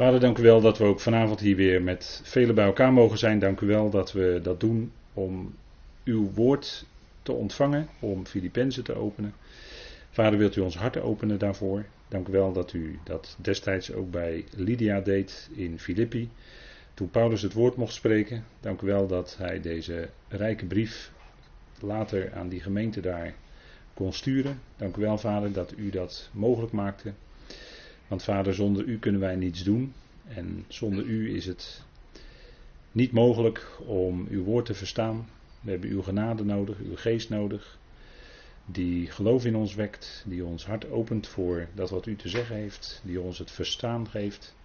Vader, dank u wel dat we ook vanavond hier weer met velen bij elkaar mogen zijn. Dank u wel dat we dat doen om uw woord te ontvangen, om Filippenzen te openen. Vader, wilt u ons hart openen daarvoor? Dank u wel dat u dat destijds ook bij Lydia deed in Filippi. Toen Paulus het woord mocht spreken. Dank u wel dat hij deze rijke brief later aan die gemeente daar kon sturen. Dank u wel, Vader, dat u dat mogelijk maakte. Want Vader, zonder u kunnen wij niets doen. En zonder u is het niet mogelijk om uw woord te verstaan. We hebben uw genade nodig, uw geest nodig. Die geloof in ons wekt, die ons hart opent voor dat wat u te zeggen heeft, die ons het verstaan geeft.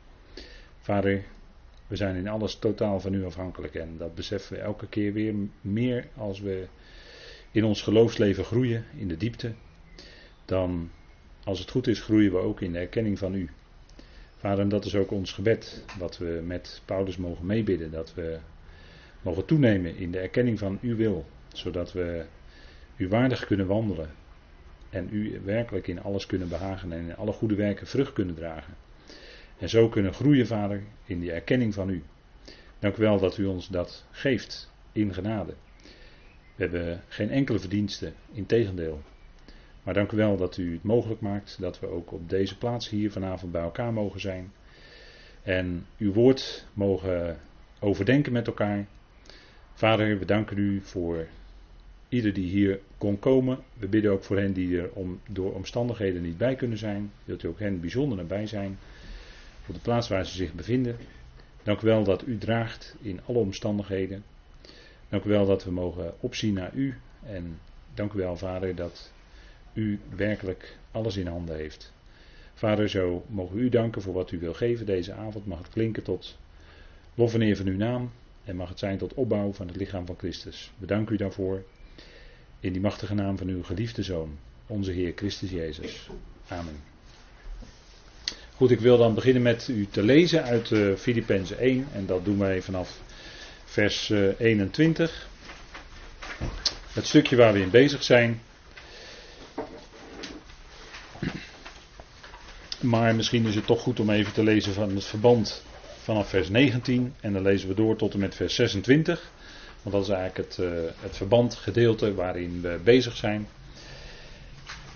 Vader, we zijn in alles totaal van u afhankelijk en dat beseffen we elke keer weer meer als we in ons geloofsleven groeien, in de diepte. Dan, als het goed is, groeien we ook in de erkenning van u. Vader, en dat is ook ons gebed, wat we met Paulus mogen meebidden, dat we mogen toenemen in de erkenning van uw wil, zodat we u waardig kunnen wandelen en u werkelijk in alles kunnen behagen en in alle goede werken vrucht kunnen dragen. En zo kunnen groeien, Vader, in die erkenning van u. Dank u wel dat u ons dat geeft in genade. We hebben geen enkele verdienste, in tegendeel. Maar dank u wel dat u het mogelijk maakt dat we ook op deze plaats hier vanavond bij elkaar mogen zijn. En uw woord mogen overdenken met elkaar. Vader, we danken u voor ieder die hier kon komen. We bidden ook voor hen die er om, door omstandigheden niet bij kunnen zijn. Wilt u ook hen bijzonder nabij zijn. Op de plaats waar ze zich bevinden. Dank u wel dat u draagt in alle omstandigheden. Dank u wel dat we mogen opzien naar u. En dank u wel, Vader, dat u werkelijk alles in handen heeft. Vader, zo mogen we u danken voor wat u wil geven deze avond. Mag het klinken tot lof en eer van uw naam. En mag het zijn tot opbouw van het lichaam van Christus. We danken u daarvoor. In die machtige naam van uw geliefde Zoon, onze Heer Christus Jezus. Amen. Goed, ik wil dan beginnen met u te lezen uit uh, Filippenzen 1. En dat doen wij vanaf vers uh, 21. Het stukje waar we in bezig zijn. Maar misschien is het toch goed om even te lezen van het verband vanaf vers 19. En dan lezen we door tot en met vers 26. Want dat is eigenlijk het, uh, het verbandgedeelte waarin we bezig zijn.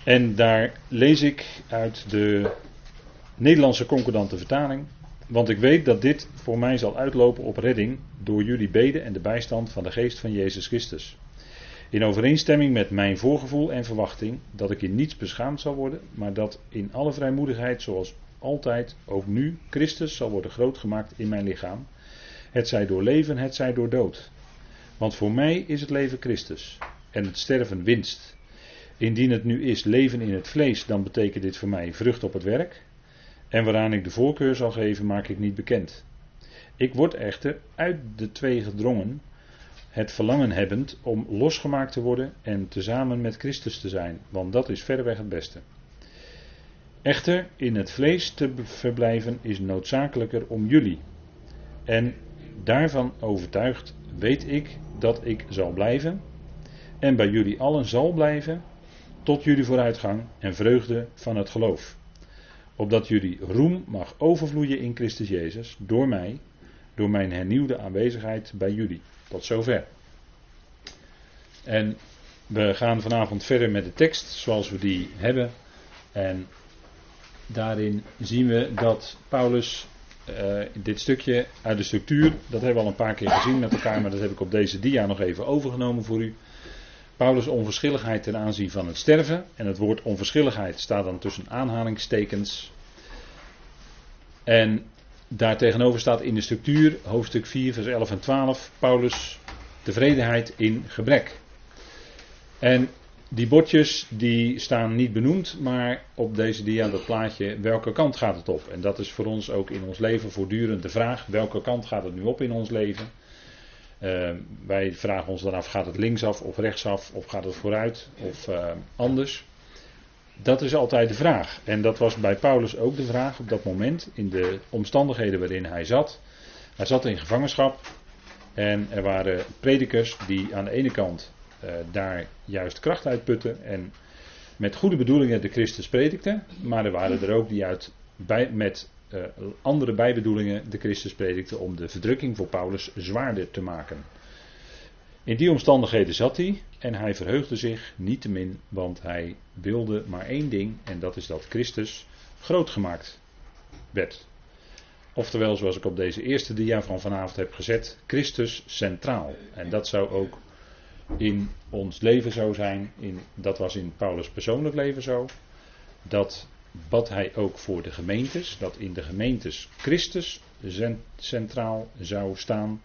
En daar lees ik uit de Nederlandse concordante vertaling. Want ik weet dat dit voor mij zal uitlopen op redding door jullie beden en de bijstand van de geest van Jezus Christus. In overeenstemming met mijn voorgevoel en verwachting dat ik in niets beschaamd zal worden, maar dat in alle vrijmoedigheid zoals altijd ook nu Christus zal worden grootgemaakt in mijn lichaam. Het zij door leven, het zij door dood. Want voor mij is het leven Christus en het sterven winst. Indien het nu is leven in het vlees, dan betekent dit voor mij vrucht op het werk. En waaraan ik de voorkeur zal geven, maak ik niet bekend. Ik word echter uit de twee gedrongen, het verlangen hebbend om losgemaakt te worden en tezamen met Christus te zijn, want dat is verreweg het beste. Echter, in het vlees te verblijven is noodzakelijker om jullie. En daarvan overtuigd weet ik dat ik zal blijven en bij jullie allen zal blijven tot jullie vooruitgang en vreugde van het geloof. Opdat jullie roem mag overvloeien in Christus Jezus door mij, door mijn hernieuwde aanwezigheid bij jullie. Tot zover. En we gaan vanavond verder met de tekst zoals we die hebben. En daarin zien we dat Paulus uh, dit stukje uit de structuur, dat hebben we al een paar keer gezien met elkaar, maar dat heb ik op deze dia nog even overgenomen voor u. Paulus' onverschilligheid ten aanzien van het sterven. En het woord onverschilligheid staat dan tussen aanhalingstekens. En daartegenover staat in de structuur, hoofdstuk 4, vers 11 en 12, Paulus' tevredenheid in gebrek. En die bordjes die staan niet benoemd, maar op deze dia, dat plaatje, welke kant gaat het op? En dat is voor ons ook in ons leven voortdurend de vraag, welke kant gaat het nu op in ons leven? Uh, wij vragen ons dan af, gaat het linksaf of rechtsaf, of gaat het vooruit of uh, anders? Dat is altijd de vraag. En dat was bij Paulus ook de vraag op dat moment, in de omstandigheden waarin hij zat. Hij zat in gevangenschap en er waren predikers die aan de ene kant uh, daar juist kracht uitputten en met goede bedoelingen de Christus predikten. Maar er waren er ook die uit, bij, met uh, andere bijbedoelingen de Christus predikte om de verdrukking voor Paulus zwaarder te maken. In die omstandigheden zat hij en hij verheugde zich niettemin, want hij wilde maar één ding en dat is dat Christus groot gemaakt werd. Oftewel, zoals ik op deze eerste dia van vanavond heb gezet, Christus centraal. En dat zou ook in ons leven zo zijn. In, dat was in Paulus' persoonlijk leven zo. Dat bad hij ook voor de gemeentes. Dat in de gemeentes Christus centraal zou staan.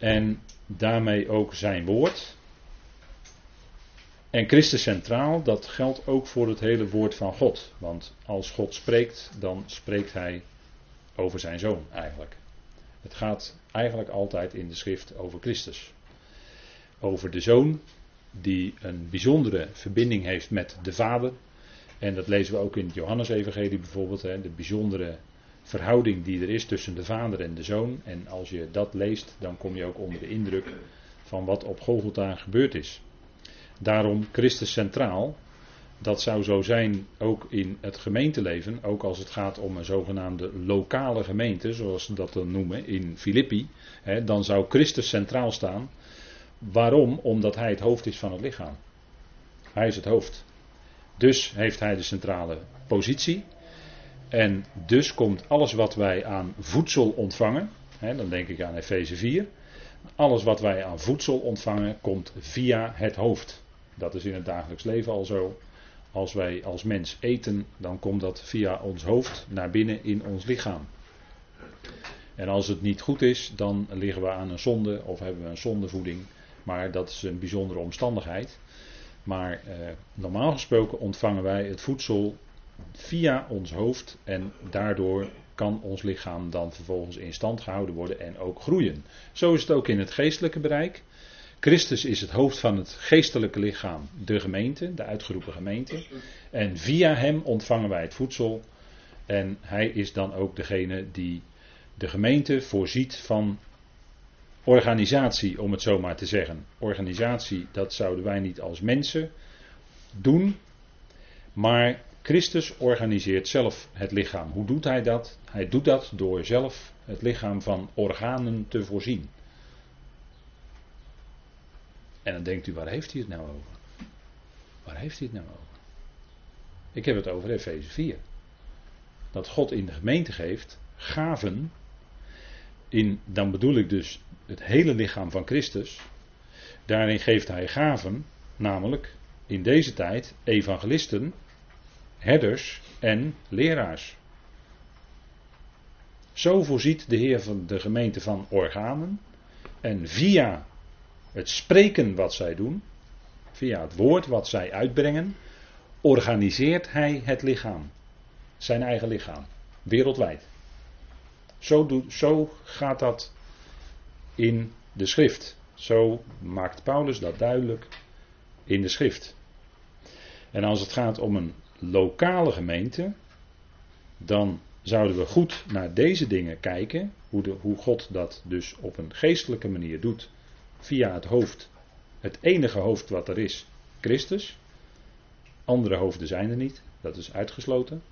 En daarmee ook zijn woord. En Christus centraal, dat geldt ook voor het hele woord van God. Want als God spreekt, dan spreekt hij over zijn zoon eigenlijk. Het gaat eigenlijk altijd in de schrift over Christus. Over de zoon die een bijzondere verbinding heeft met de vader. En dat lezen we ook in het Johannesevangelie bijvoorbeeld. Hè, de bijzondere verhouding die er is tussen de vader en de zoon. En als je dat leest, dan kom je ook onder de indruk van wat op Golgotha gebeurd is. Daarom Christus centraal. Dat zou zo zijn ook in het gemeenteleven, ook als het gaat om een zogenaamde lokale gemeente, zoals ze dat dan noemen in Filippi. Hè, dan zou Christus centraal staan. Waarom? Omdat hij het hoofd is van het lichaam. Hij is het hoofd. Dus heeft hij de centrale positie. En dus komt alles wat wij aan voedsel ontvangen, hè, dan denk ik aan Efeze 4, alles wat wij aan voedsel ontvangen komt via het hoofd. Dat is in het dagelijks leven al zo. Als wij als mens eten, dan komt dat via ons hoofd naar binnen in ons lichaam. En als het niet goed is, dan liggen we aan een zonde of hebben we een zondevoeding. Maar dat is een bijzondere omstandigheid. Maar eh, normaal gesproken ontvangen wij het voedsel via ons hoofd en daardoor kan ons lichaam dan vervolgens in stand gehouden worden en ook groeien. Zo is het ook in het geestelijke bereik. Christus is het hoofd van het geestelijke lichaam, de gemeente, de uitgeroepen gemeente. En via hem ontvangen wij het voedsel. En hij is dan ook degene die de gemeente voorziet van organisatie, om het zo maar te zeggen. Organisatie, dat zouden wij niet als mensen doen. Maar Christus organiseert zelf het lichaam. Hoe doet hij dat? Hij doet dat door zelf het lichaam van organen te voorzien. En dan denkt u, waar heeft hij het nou over? Waar heeft hij het nou over? Ik heb het over Efeze 4. Dat God in de gemeente geeft gaven. In, dan bedoel ik dus het hele lichaam van Christus. Daarin geeft hij gaven, namelijk in deze tijd evangelisten, herders en leraars. Zo voorziet de Heer van de gemeente van organen. En via het spreken wat zij doen, via het woord wat zij uitbrengen, organiseert hij het lichaam. Zijn eigen lichaam. Wereldwijd. Zo, doet, zo gaat dat in de schrift. Zo maakt Paulus dat duidelijk in de schrift. En als het gaat om een lokale gemeente, dan zouden we goed naar deze dingen kijken. Hoe, de, hoe God dat dus op een geestelijke manier doet via het hoofd. Het enige hoofd wat er is, Christus. Andere hoofden zijn er niet, dat is uitgesloten.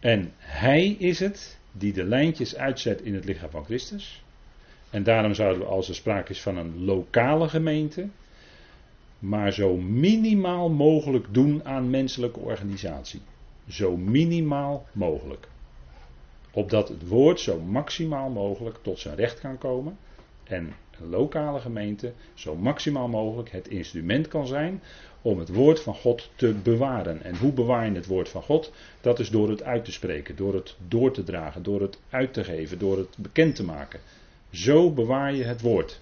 En hij is het die de lijntjes uitzet in het lichaam van Christus. En daarom zouden we, als er sprake is van een lokale gemeente, maar zo minimaal mogelijk doen aan menselijke organisatie. Zo minimaal mogelijk. Opdat het woord zo maximaal mogelijk tot zijn recht kan komen. En lokale gemeente zo maximaal mogelijk het instrument kan zijn om het woord van God te bewaren. En hoe bewaar je het woord van God? Dat is door het uit te spreken, door het door te dragen, door het uit te geven, door het bekend te maken. Zo bewaar je het woord.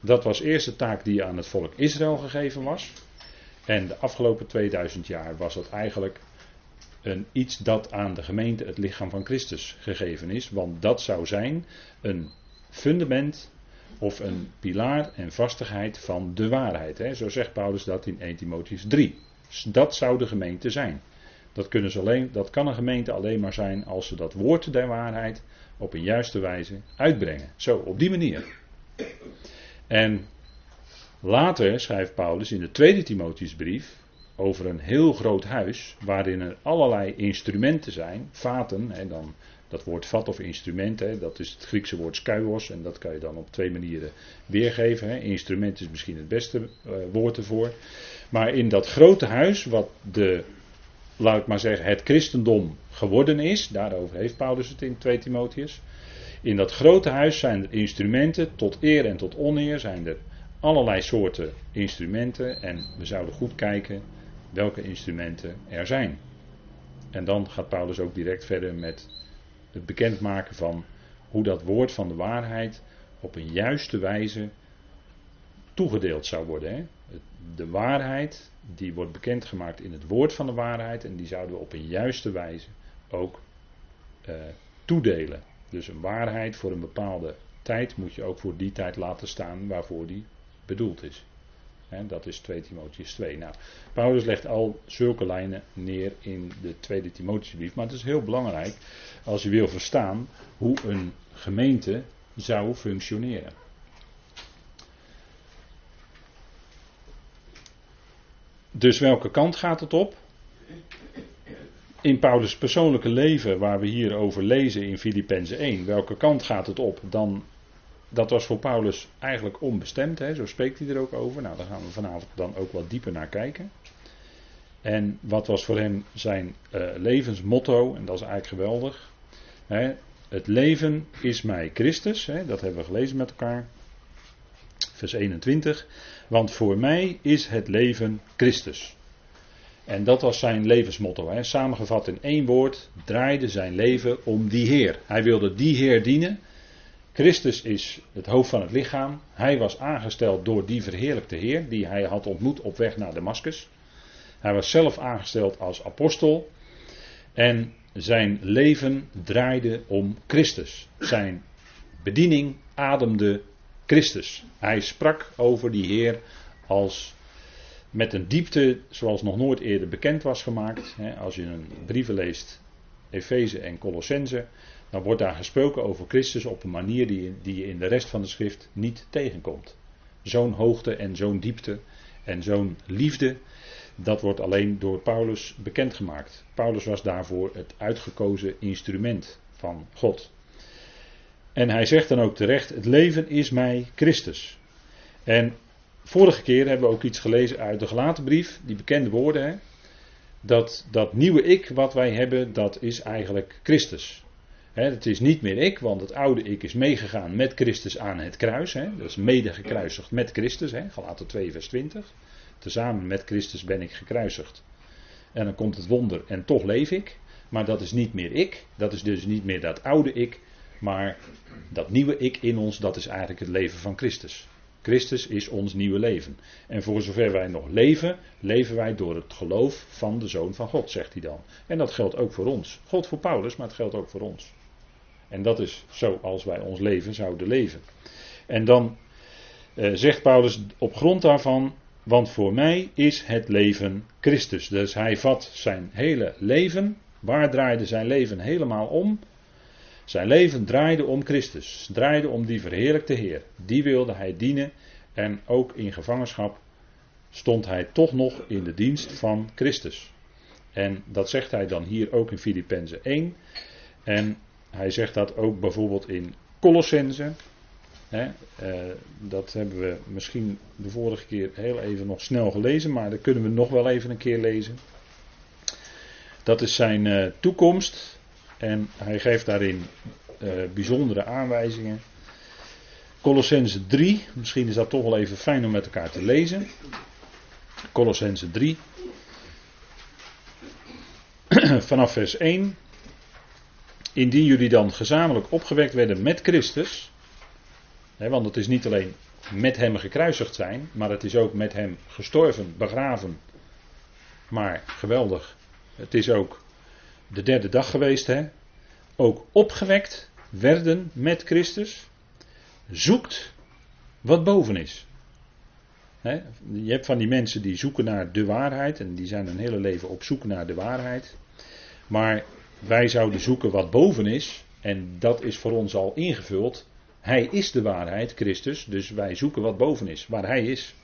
Dat was eerst de taak die aan het volk Israël gegeven was. En de afgelopen 2000 jaar was dat eigenlijk een iets dat aan de gemeente, het lichaam van Christus, gegeven is. Want dat zou zijn een fundament of een pilaar en vastigheid van de waarheid. Hè. Zo zegt Paulus dat in 1 Timotheus 3. Dat zou de gemeente zijn. Dat, kunnen ze alleen, dat kan een gemeente alleen maar zijn als ze dat woord der waarheid op een juiste wijze uitbrengen. Zo, op die manier. En later schrijft Paulus in de tweede Timotheusbrief over een heel groot huis waarin er allerlei instrumenten zijn, vaten, en dan dat woord vat of instrument, hè, dat is het Griekse woord skuios en dat kan je dan op twee manieren weergeven. Hè. Instrument is misschien het beste uh, woord ervoor. Maar in dat grote huis, wat de, laat ik maar zeggen, het christendom geworden is, daarover heeft Paulus het in 2 Timotheus. In dat grote huis zijn er instrumenten, tot eer en tot oneer zijn er allerlei soorten instrumenten en we zouden goed kijken welke instrumenten er zijn. En dan gaat Paulus ook direct verder met het bekendmaken van hoe dat woord van de waarheid op een juiste wijze toegedeeld zou worden. Hè? De waarheid die wordt bekendgemaakt in het woord van de waarheid en die zouden we op een juiste wijze ook uh, toedelen. Dus een waarheid voor een bepaalde tijd moet je ook voor die tijd laten staan waarvoor die bedoeld is. dat is 2 Timotheus 2. Nou, Paulus legt al zulke lijnen neer in de tweede Timotheusbrief. Maar het is heel belangrijk als je wil verstaan hoe een gemeente zou functioneren. Dus welke kant gaat het op? In Paulus' persoonlijke leven, waar we hier over lezen in Filippenzen 1, welke kant gaat het op? Dan dat was voor Paulus eigenlijk onbestemd, hè, zo spreekt hij er ook over. Nou, daar gaan we vanavond dan ook wat dieper naar kijken. En wat was voor hem zijn uh, levensmotto, en dat is eigenlijk geweldig. Hè, het leven is mij Christus, hè, dat hebben we gelezen met elkaar. Vers 21. Want voor mij is het leven Christus. En dat was zijn levensmotto. Hè. Samengevat in één woord, draaide zijn leven om die Heer. Hij wilde die Heer dienen. Christus is het hoofd van het lichaam. Hij was aangesteld door die verheerlijkte Heer die hij had ontmoet op weg naar Damascus. Hij was zelf aangesteld als apostel. En zijn leven draaide om Christus. Zijn bediening ademde Christus. Hij sprak over die Heer als met een diepte zoals nog nooit eerder bekend was gemaakt. Als je een brieven leest, Efeze en Colossense, dan wordt daar gesproken over Christus op een manier die, die je in de rest van de schrift niet tegenkomt. Zo'n hoogte en zo'n diepte en zo'n liefde, dat wordt alleen door Paulus bekendgemaakt. Paulus was daarvoor het uitgekozen instrument van God. En hij zegt dan ook terecht: Het leven is mij Christus. En vorige keer hebben we ook iets gelezen uit de gelaten brief, die bekende woorden. Hè? Dat, dat nieuwe ik wat wij hebben, dat is eigenlijk Christus het is niet meer ik, want het oude ik is meegegaan met Christus aan het kruis. He, dat is mede gekruisigd met Christus. Galaten 2 vers 20. Tezamen met Christus ben ik gekruisigd. En dan komt het wonder en toch leef ik. Maar dat is niet meer ik. Dat is dus niet meer dat oude ik. Maar dat nieuwe ik in ons, dat is eigenlijk het leven van Christus. Christus is ons nieuwe leven. En voor zover wij nog leven, leven wij door het geloof van de Zoon van God, zegt hij dan. En dat geldt ook voor ons. God voor Paulus, maar het geldt ook voor ons. En dat is zoals wij ons leven zouden leven. En dan eh, zegt Paulus op grond daarvan, want voor mij is het leven Christus. Dus hij vat zijn hele leven. Waar draaide zijn leven helemaal om? Zijn leven draaide om Christus. Draaide om die verheerlijkte Heer. Die wilde hij dienen. En ook in gevangenschap stond hij toch nog in de dienst van Christus. En dat zegt hij dan hier ook in Filippenzen 1. En hij zegt dat ook bijvoorbeeld in Colossense. Eh, dat hebben we misschien de vorige keer heel even nog snel gelezen, maar dat kunnen we nog wel even een keer lezen. Dat is zijn uh, toekomst en hij geeft daarin uh, bijzondere aanwijzingen. Colossense 3, misschien is dat toch wel even fijn om met elkaar te lezen. Colossense 3, vanaf vers 1. Indien jullie dan gezamenlijk opgewekt werden met Christus, hè, want het is niet alleen met hem gekruisigd zijn, maar het is ook met hem gestorven, begraven. Maar geweldig, het is ook de derde dag geweest, hè? ook opgewekt werden met Christus, zoekt wat boven is. je hebt van die mensen die zoeken naar de waarheid en die zijn hun hele leven op zoek naar de waarheid. Maar wij zouden zoeken wat boven is. En dat is voor ons al ingevuld. Hij is de waarheid, Christus. Dus wij zoeken wat boven is, waar Hij is.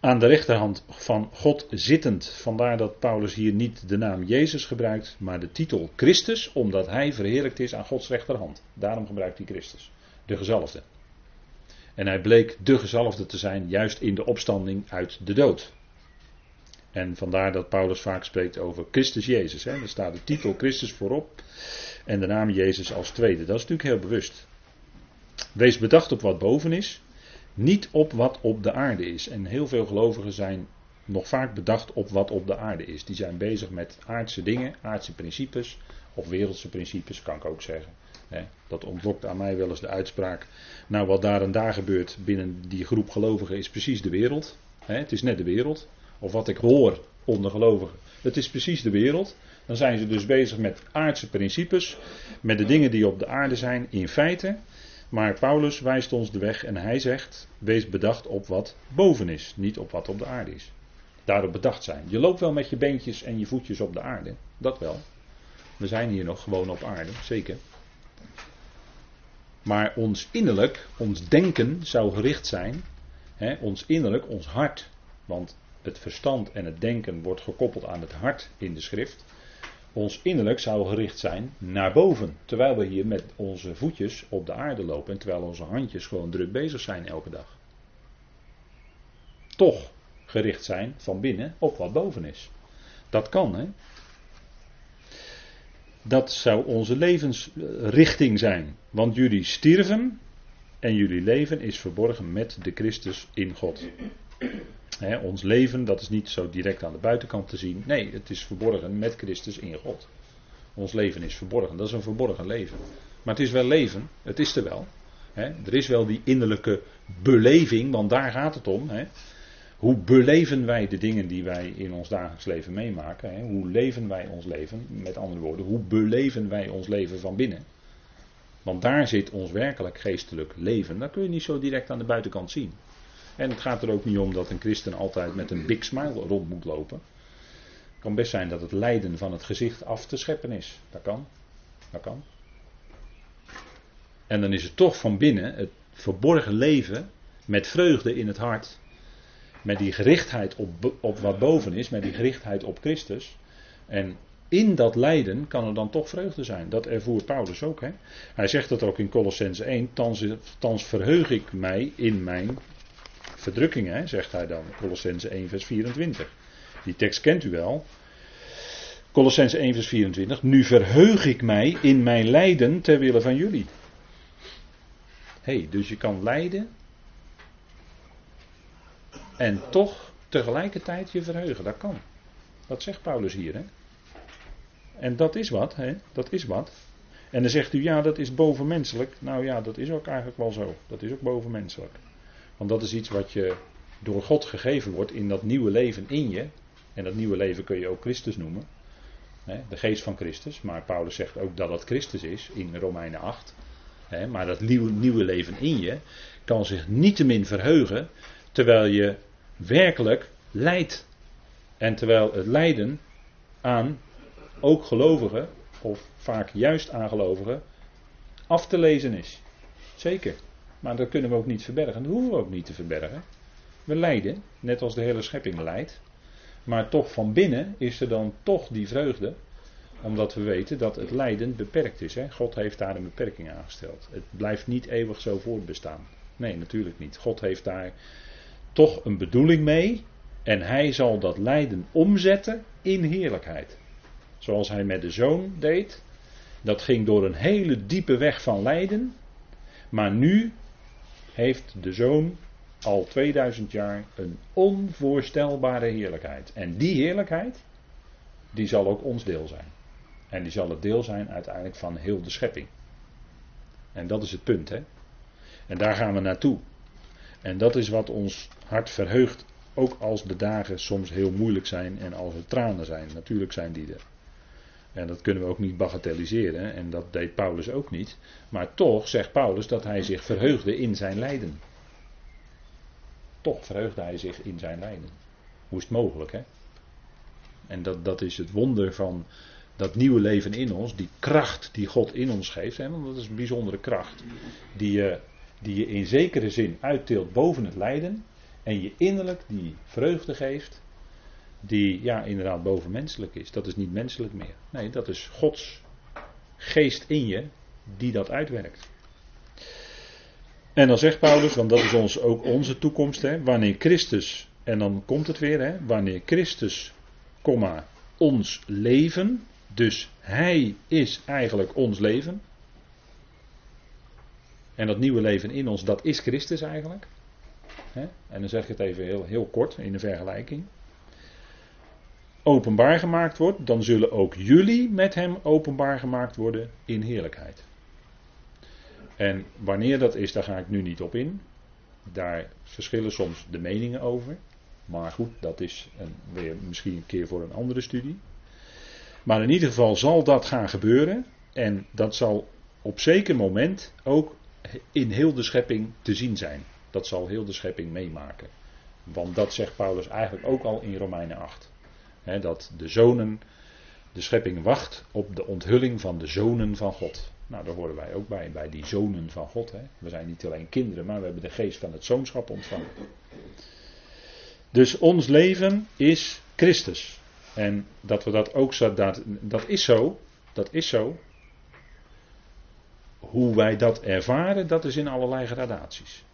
Aan de rechterhand van God zittend. Vandaar dat Paulus hier niet de naam Jezus gebruikt, maar de titel Christus, omdat hij verheerlijkt is aan Gods rechterhand. Daarom gebruikt hij Christus, de gezalfde. En hij bleek de gezalfde te zijn, juist in de opstanding uit de dood. En vandaar dat Paulus vaak spreekt over Christus Jezus. Hè. Er staat de titel Christus voorop en de naam Jezus als tweede. Dat is natuurlijk heel bewust. Wees bedacht op wat boven is, niet op wat op de aarde is. En heel veel gelovigen zijn nog vaak bedacht op wat op de aarde is. Die zijn bezig met aardse dingen, aardse principes, of wereldse principes, kan ik ook zeggen. Dat ontlokt aan mij wel eens de uitspraak. Nou, wat daar en daar gebeurt binnen die groep gelovigen is precies de wereld. Het is net de wereld. Of wat ik hoor onder gelovigen. Het is precies de wereld. Dan zijn ze dus bezig met aardse principes. Met de dingen die op de aarde zijn in feite. Maar Paulus wijst ons de weg en hij zegt: wees bedacht op wat boven is, niet op wat op de aarde is. Daarop bedacht zijn. Je loopt wel met je beentjes en je voetjes op de aarde, dat wel. We zijn hier nog gewoon op aarde, zeker. Maar ons innerlijk, ons denken zou gericht zijn, hè, ons innerlijk, ons hart, want het verstand en het denken wordt gekoppeld aan het hart in de schrift ons innerlijk zou gericht zijn naar boven. Terwijl we hier met onze voetjes op de aarde lopen en terwijl onze handjes gewoon druk bezig zijn elke dag. Toch gericht zijn van binnen op wat boven is. Dat kan, hè? Dat zou onze levensrichting zijn. Want jullie stierven en jullie leven is verborgen met de Christus in God ons leven, dat is niet zo direct aan de buitenkant te zien. Nee, het is verborgen met Christus in God. Ons leven is verborgen. Dat is een verborgen leven. Maar het is wel leven. Het is er wel. er is wel die innerlijke beleving, want daar gaat het om. Hoe beleven wij de dingen die wij in ons dagelijks leven meemaken? Hoe leven wij ons leven? Met andere woorden, hoe beleven wij ons leven van binnen? Want daar zit ons werkelijk geestelijk leven. Dat kun je niet zo direct aan de buitenkant zien. En het gaat er ook niet om dat een christen altijd met een big smile rond moet lopen. Het kan best zijn dat het lijden van het gezicht af te scheppen is. Dat kan. Dat kan. En dan is het toch van binnen het verborgen leven met vreugde in het hart. Met die gerichtheid op, op wat boven is, met die gerichtheid op Christus. En in dat lijden kan er dan toch vreugde zijn. Dat ervoer Paulus ook. Hè? Hij zegt dat ook in Colossense 1. Thans, thans verheug ik mij in mijn verdrukkingen, zegt hij dan. Colossense 1, vers 24. Die tekst kent u wel. Colossense 1, vers 24. Nu verheug ik mij in mijn lijden ter wille van jullie. hey, dus je kan lijden. En toch tegelijkertijd je verheugen. Dat kan. Dat zegt Paulus hier. Hè? En dat is wat. Hè? Dat is wat. En dan zegt u, ja, dat is bovenmenselijk. Nou ja, dat is ook eigenlijk wel zo. Dat is ook bovenmenselijk. Want dat is iets wat je door God gegeven wordt in dat nieuwe leven in je. En dat nieuwe leven kun je ook Christus noemen. De geest van Christus. Maar Paulus zegt ook dat dat Christus is in Romeinen 8. Maar dat nieuwe, leven in je kan zich niettemin verheugen. Terwijl je werkelijk lijdt. En terwijl het lijden aan ook gelovigen, of vaak juist aan gelovigen, af te lezen is. Zeker. Maar dat kunnen we ook niet verbergen. Dat hoeven we ook niet te verbergen. We lijden, net als de hele schepping lijdt. Maar toch van binnen is er dan toch die vreugde. Omdat we weten dat het lijden beperkt is. Hè? God heeft daar een beperking aangesteld. Het blijft niet eeuwig zo voortbestaan. Nee, natuurlijk niet. God heeft daar toch een bedoeling mee. En hij zal dat lijden omzetten in heerlijkheid. Zoals hij met de zoon deed. Dat ging door een hele diepe weg van lijden. Maar nu heeft de zoon al 2000 jaar een onvoorstelbare heerlijkheid. En die heerlijkheid, die zal ook ons deel zijn. En die zal het deel zijn uiteindelijk van heel de schepping. En dat is het punt, hè. En daar gaan we naartoe. En dat is wat ons hart verheugt, ook als de dagen soms heel moeilijk zijn en als er tranen zijn. Natuurlijk zijn die er. En dat kunnen we ook niet bagatelliseren. En dat deed Paulus ook niet. Maar toch zegt Paulus dat hij zich verheugde in zijn lijden. Toch verheugde hij zich in zijn lijden. Hoe is het mogelijk, hè? En dat, dat is het wonder van dat nieuwe leven in ons. Die kracht die God in ons geeft. Hè? Want dat is een bijzondere kracht. Die je, die je in zekere zin uitteelt boven het lijden. En je innerlijk die vreugde geeft, die ja inderdaad bovenmenselijk is. Dat is niet menselijk meer. Nee, dat is Gods geest in je die dat uitwerkt. En dan zegt Paulus, want dat is ons, ook onze toekomst, hè, wanneer Christus, en dan komt het weer, hè, wanneer Christus, komma, ons leven, dus Hij is eigenlijk ons leven. En dat nieuwe leven in ons, dat is Christus eigenlijk. En dan zeg ik het even heel, heel kort in de vergelijking. Openbaar gemaakt wordt, dan zullen ook jullie met Hem openbaar gemaakt worden in heerlijkheid. En wanneer dat is, daar ga ik nu niet op in. Daar verschillen soms de meningen over. Maar goed, dat is een, weer misschien een keer voor een andere studie. Maar in ieder geval zal dat gaan gebeuren. En dat zal op zeker moment ook in heel de schepping te zien zijn. Dat zal heel de schepping meemaken. Want dat zegt Paulus eigenlijk ook al in Romeinen 8. Dat de zonen, de schepping wacht op de onthulling van de zonen van God. Nou, daar horen wij ook bij, bij die zonen van God. We zijn niet alleen kinderen, maar we hebben de geest van het zoonschap ontvangen. Dus ons leven is Christus. En dat we dat ook dat, dat is zo, dat is zo. Hoe wij dat ervaren, dat is in allerlei gradaties.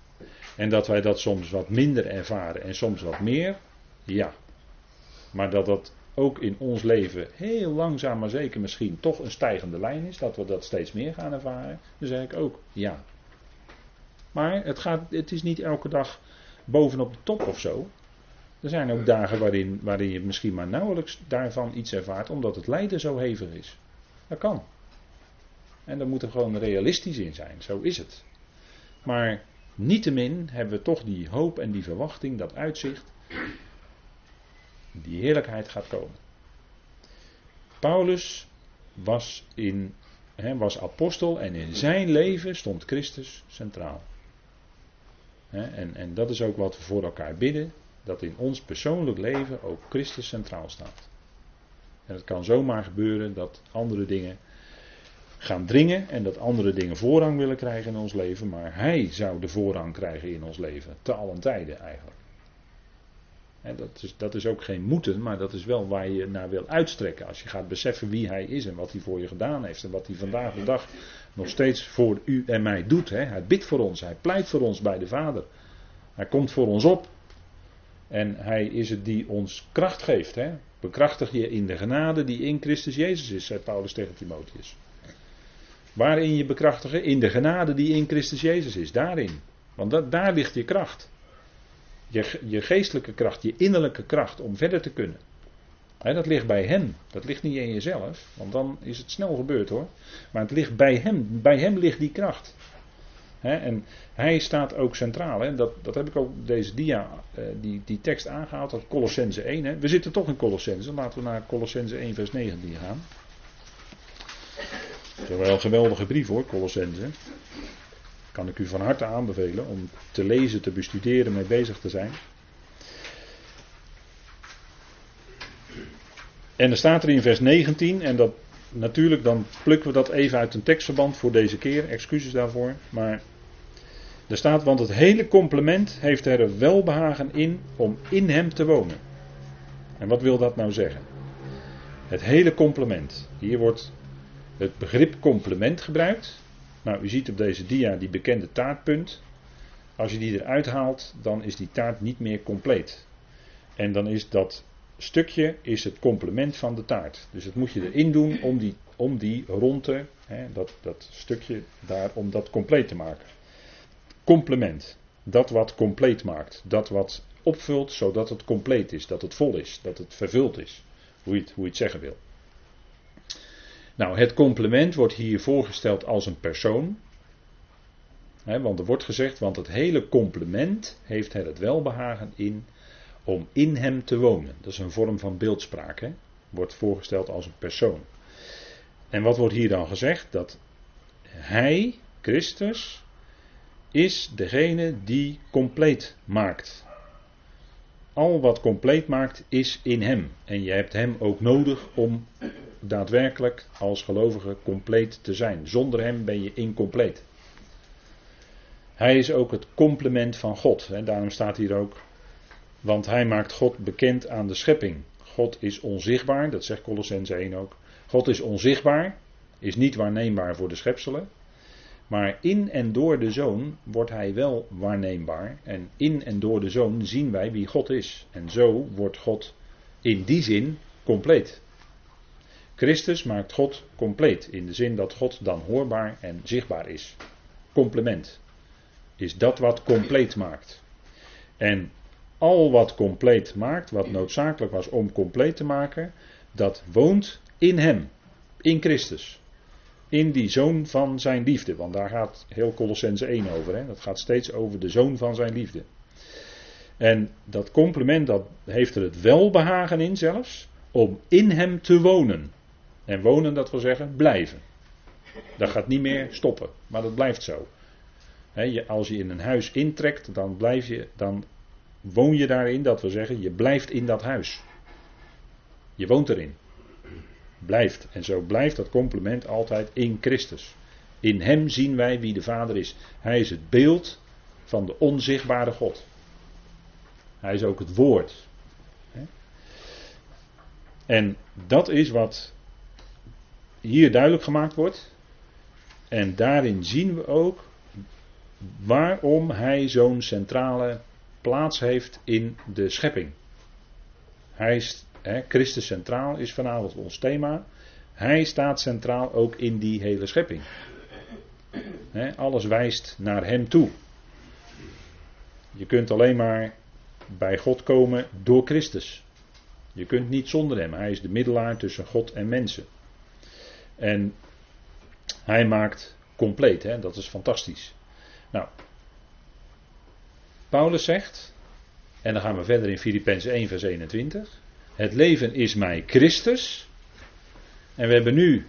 En dat wij dat soms wat minder ervaren en soms wat meer, ja. Maar dat dat ook in ons leven heel langzaam maar zeker misschien toch een stijgende lijn is, dat we dat steeds meer gaan ervaren, dan zeg ik ook ja. Maar het, gaat, het is niet elke dag bovenop de top of zo. Er zijn ook dagen waarin, waarin je misschien maar nauwelijks daarvan iets ervaart, omdat het lijden zo hevig is. Dat kan. En daar moeten we gewoon realistisch in zijn, zo is het. Maar niettemin hebben we toch die hoop en die verwachting, dat uitzicht, die heerlijkheid gaat komen. Paulus was, in, was apostel en in zijn leven stond Christus centraal. en, en dat is ook wat we voor elkaar bidden, dat in ons persoonlijk leven ook Christus centraal staat. En het kan zomaar gebeuren dat andere dingen gaan dringen en dat andere dingen voorrang willen krijgen in ons leven, maar Hij zou de voorrang krijgen in ons leven, te allen tijden eigenlijk. Dat, is, dat is ook geen moeten, maar dat is wel waar je naar wil uitstrekken. Als je gaat beseffen wie Hij is en wat Hij voor je gedaan heeft en wat Hij vandaag de dag nog steeds voor u en mij doet. Hè. Hij bidt voor ons, Hij pleit voor ons bij de Vader. Hij komt voor ons op. En Hij is het die ons kracht geeft. Hè. Bekrachtig je in de genade die in Christus Jezus is, zei Paulus tegen Timotheus. Waarin je bekrachtigen? In de genade die in Christus Jezus is. Daarin. Want dat, daar ligt je kracht. Je, je geestelijke kracht, je innerlijke kracht om verder te kunnen. dat ligt bij Hem. Dat ligt niet in jezelf. Want dan is het snel gebeurd hoor. Maar het ligt bij Hem. Bij Hem ligt die kracht. en Hij staat ook centraal. Dat, dat heb ik ook deze dia, eh, die, die tekst aangehaald. Dat Colossense 1. We zitten toch in Colossense. Laten we naar Colossense 1 vers 19 gaan. Het is wel een geweldige brief hoor, Colossense. Kan ik u van harte aanbevelen om te lezen, te bestuderen, mee bezig te zijn. En er staat er in vers 19, en dat natuurlijk, dan plukken we dat even uit een tekstverband voor deze keer, excuses daarvoor. Maar er staat, want het hele complement heeft er welbehagen in om in hem te wonen. En wat wil dat nou zeggen? Het hele complement. Hier wordt het begrip complement gebruikt. Nou, u ziet op deze dia die bekende taartpunt. Als je die eruit haalt, dan is die taart niet meer compleet. En dan is dat stukje is het complement van de taart. Dus dat moet je erin doen om die, om die ronde, hè, dat, dat stukje daar, om dat compleet te maken. Complement. Dat wat compleet maakt. Dat wat opvult zodat het compleet is. Dat het vol is. Dat het vervuld is. Hoe het, hoe je het zeggen wil. Nou, het complement wordt hier voorgesteld als een persoon. want er wordt gezegd, want het hele complement heeft het welbehagen in om in hem te wonen. Dat is een vorm van beeldspraak. He. Wordt voorgesteld als een persoon. En wat wordt hier dan gezegd? Dat hij, Christus, is degene die compleet maakt. Al wat compleet maakt is in hem. En je hebt hem ook nodig om daadwerkelijk als gelovige compleet te zijn. Zonder hem ben je incompleet. Hij is ook het complement van God. Hè. Daarom staat hier ook Want hij maakt God bekend aan de schepping. God is onzichtbaar, dat zegt Colossense 1 ook. God is onzichtbaar, is niet waarneembaar voor de schepselen. Maar in en door de zoon wordt hij wel waarneembaar. En in en door de zoon zien wij wie God is. En zo wordt God in die zin compleet. Christus maakt God compleet. In de zin dat God dan hoorbaar en zichtbaar is. Complement. Is dat wat compleet maakt. En al wat compleet maakt, wat noodzakelijk was om compleet te maken, dat woont in Hem. In Christus in die zoon van zijn liefde. Want daar gaat heel Colossense 1 over. Hè? Dat gaat steeds over de zoon van zijn liefde. En dat compliment dat heeft er het welbehagen in zelfs om in hem te wonen. En wonen dat wil zeggen blijven. Dat gaat niet meer stoppen, maar dat blijft zo. als je in een huis intrekt, dan blijf je, dan woon je daarin. Dat wil zeggen, je blijft in dat huis. Je woont erin blijft. En zo blijft dat complement altijd in Christus. In Hem zien wij wie de Vader is. Hij is het beeld van de onzichtbare God. Hij is ook het woord. En dat is wat hier duidelijk gemaakt wordt. En daarin zien we ook waarom hij zo'n centrale plaats heeft in de schepping. Hij Christus centraal is vanavond ons thema. Hij staat centraal ook in die hele schepping. alles wijst naar Hem toe. Je kunt alleen maar bij God komen door Christus. Je kunt niet zonder Hem. Hij is de middelaar tussen God en mensen. En Hij maakt compleet, hè? dat is fantastisch. Nou, Paulus zegt, en dan gaan we verder in Filippenzen 1, vers 21. Het leven is mij Christus. En we hebben nu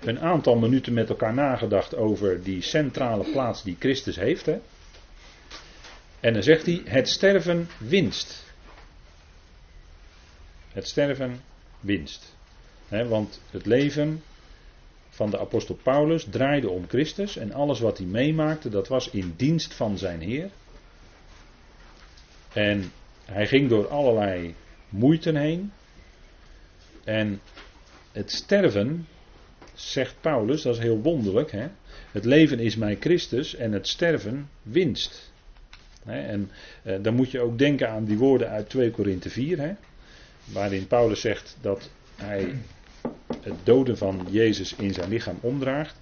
een aantal minuten met elkaar nagedacht over die centrale plaats die Christus heeft. Hè? En dan zegt hij: Het sterven winst. Het sterven winst. want het leven van de apostel Paulus draaide om Christus en alles wat hij meemaakte, dat was in dienst van zijn Heer. En hij ging door allerlei moeite heen. En het sterven, zegt Paulus, dat is heel wonderlijk. Hè? Het leven is mij Christus en het sterven winst. En eh, dan moet je ook denken aan die woorden uit 2 Korinthe 4, hè? waarin Paulus zegt dat hij het doden van Jezus in zijn lichaam omdraagt.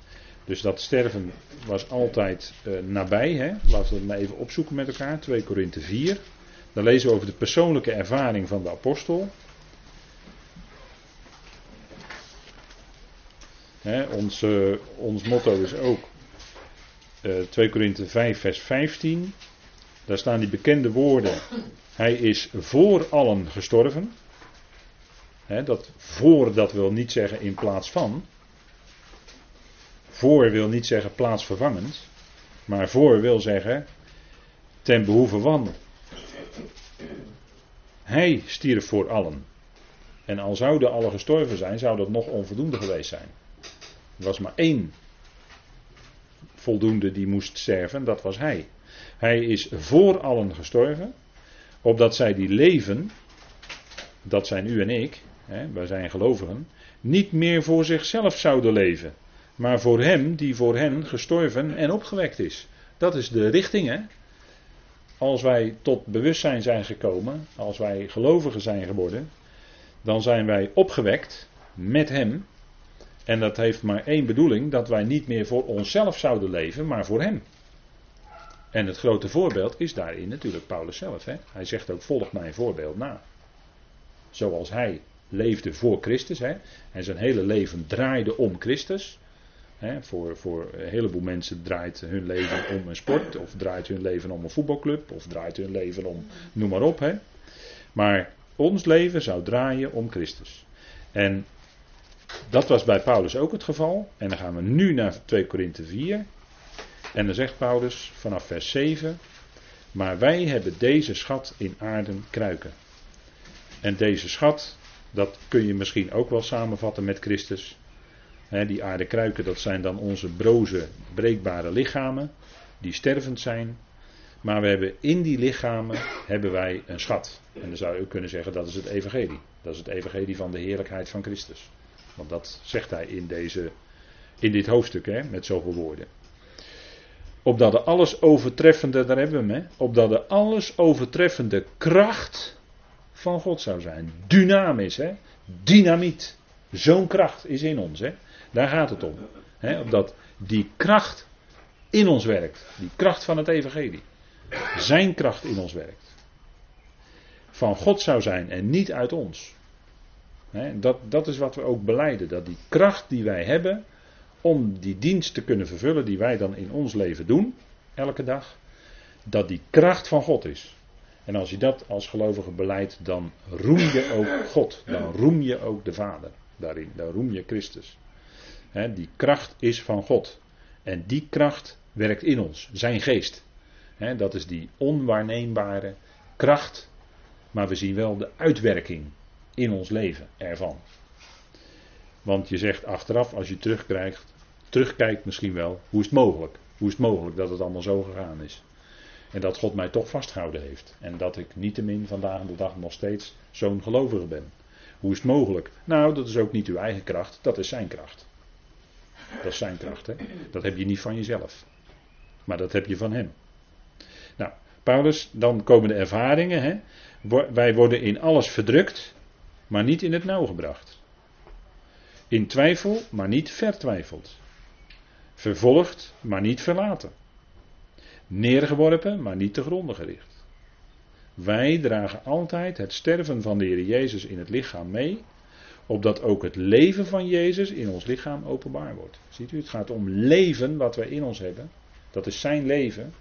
Dus dat sterven was altijd uh, nabij. Hè? Laten we het maar even opzoeken met elkaar. 2 Korinthe 4. Dan lezen we over de persoonlijke ervaring van de apostel. ons, uh, ons motto is ook uh, 2 Korinthe 5, vers 15. Daar staan die bekende woorden. Hij is voor allen gestorven. dat voor, dat wil niet zeggen in plaats van. Voor wil niet zeggen plaatsvervangend. Maar voor wil zeggen ten behoeve van. Hij stierf voor allen. En al zouden alle gestorven zijn, zou dat nog onvoldoende geweest zijn. Er was maar één voldoende die moest sterven, dat was hij. Hij is voor allen gestorven, opdat zij die leven, dat zijn u en ik, hè, wij zijn gelovigen, niet meer voor zichzelf zouden leven, maar voor hem die voor hen gestorven en opgewekt is. Dat is de richting, hè? Als wij tot bewustzijn zijn gekomen, als wij gelovigen zijn geworden, dan zijn wij opgewekt met Hem. En dat heeft maar één bedoeling, dat wij niet meer voor onszelf zouden leven, maar voor Hem. En het grote voorbeeld is daarin natuurlijk Paulus zelf. Hè? Hij zegt ook, volg mijn voorbeeld na. Zoals hij leefde voor Christus. Hè? En zijn hele leven draaide om Christus voor, voor een heleboel mensen draait hun leven om een sport, of draait hun leven om een voetbalclub, of draait hun leven om, noem maar op. Maar ons leven zou draaien om Christus. En dat was bij Paulus ook het geval. En dan gaan we nu naar 2 Korinthe 4. En dan zegt Paulus vanaf vers 7. Maar wij hebben deze schat in aarden kruiken. En deze schat, dat kun je misschien ook wel samenvatten met Christus die aarde kruiken, dat zijn dan onze broze, breekbare lichamen, die stervend zijn. Maar we hebben in die lichamen hebben wij een schat. En dan zou je ook kunnen zeggen dat is het evangelie. Dat is het evangelie van de heerlijkheid van Christus. Want dat zegt hij in, deze, in dit hoofdstuk hè, met zoveel woorden. Opdat de alles overtreffende, daar hebben we hem, hè, opdat de alles overtreffende kracht van God zou zijn. Dynamisch, hè? dynamiet. Zo'n kracht is in ons. Hè? Daar gaat het om. Hè? Opdat die kracht in ons werkt. Die kracht van het evangelie. Zijn kracht in ons werkt. Van God zou zijn en niet uit ons. Dat, dat is wat we ook beleiden. Dat die kracht die wij hebben om die dienst te kunnen vervullen die wij dan in ons leven doen, elke dag, dat die kracht van God is. En als je dat als gelovige beleidt, dan roem je ook God. Dan roem je ook de Vader daarin. Dan roem je Christus. Die kracht is van God. En die kracht werkt in ons, zijn geest. dat is die onwaarneembare kracht. Maar we zien wel de uitwerking in ons leven ervan. Want je zegt achteraf, als je terugkrijgt, terugkijkt misschien wel, hoe is het mogelijk? Hoe is het mogelijk dat het allemaal zo gegaan is? En dat God mij toch vastgehouden heeft. En dat ik niettemin vandaag de dag nog steeds zo'n gelovige ben. Hoe is het mogelijk? Nou, dat is ook niet uw eigen kracht, dat is zijn kracht. Dat is zijn kracht? Dat heb je niet van jezelf. Maar dat heb je van hem. Nou, Paulus, dan komen de ervaringen. Hè? Wij worden in alles verdrukt, maar niet in het nauw gebracht. In twijfel, maar niet vertwijfeld. Vervolgd, maar niet verlaten. Neergeworpen, maar niet te gronden gericht. Wij dragen altijd het sterven van de Heer Jezus in het lichaam mee, opdat ook het leven van Jezus in ons lichaam openbaar wordt. Ziet u, het gaat om leven wat wij in ons hebben. Dat is zijn leven,